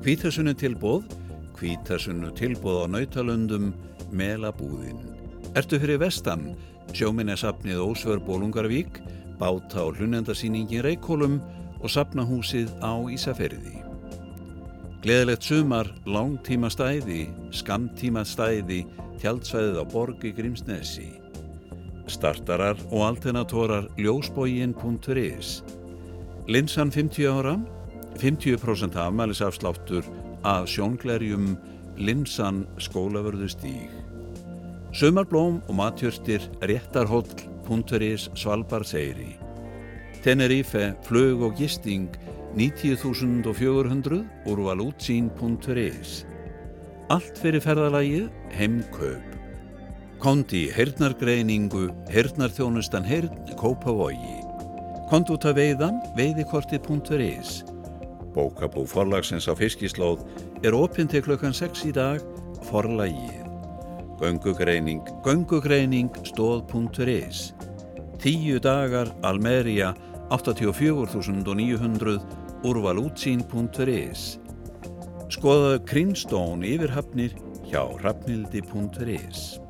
Hvítasunnu tilbóð, hvítasunnu tilbóð á nautalundum, melabúðin. Ertu fyrir vestan, sjóminnesafnið Ósvör Bólungarvík, báta og hlunendasýningin Reykjólum og safnahúsið á Ísaferiði. Gleðilegt sumar, langtíma stæði, skamtíma stæði, tjaldsvæðið á borgi Grímsnesi. Startarar og alternatorar ljósbógin.is Linsan 50 ára 50% afmælisafsláttur af sjónglerjum Linsan skólavörðu stíg Sumarblóm og matjörtir réttarhóll.is Svalbardseiri Tenerife flög og gisting 90.400 úrvalútsín.is Allt fyrir ferðalagið heimkaup Kondi hernargreiningu, hernarþjónustan hern, Kópavogi. Kondi út að veiðan, veiðikorti.is. Bókabú forlagsins á fiskislóð er opinn til klukkan 6 í dag, forlagið. Göngugreining, göngugreining, stóð.is. Tíu dagar, Almeria, 84.900, úrvalútsín.is. Skoðaðu Krínstón yfirhafnir hjá rafnildi.is.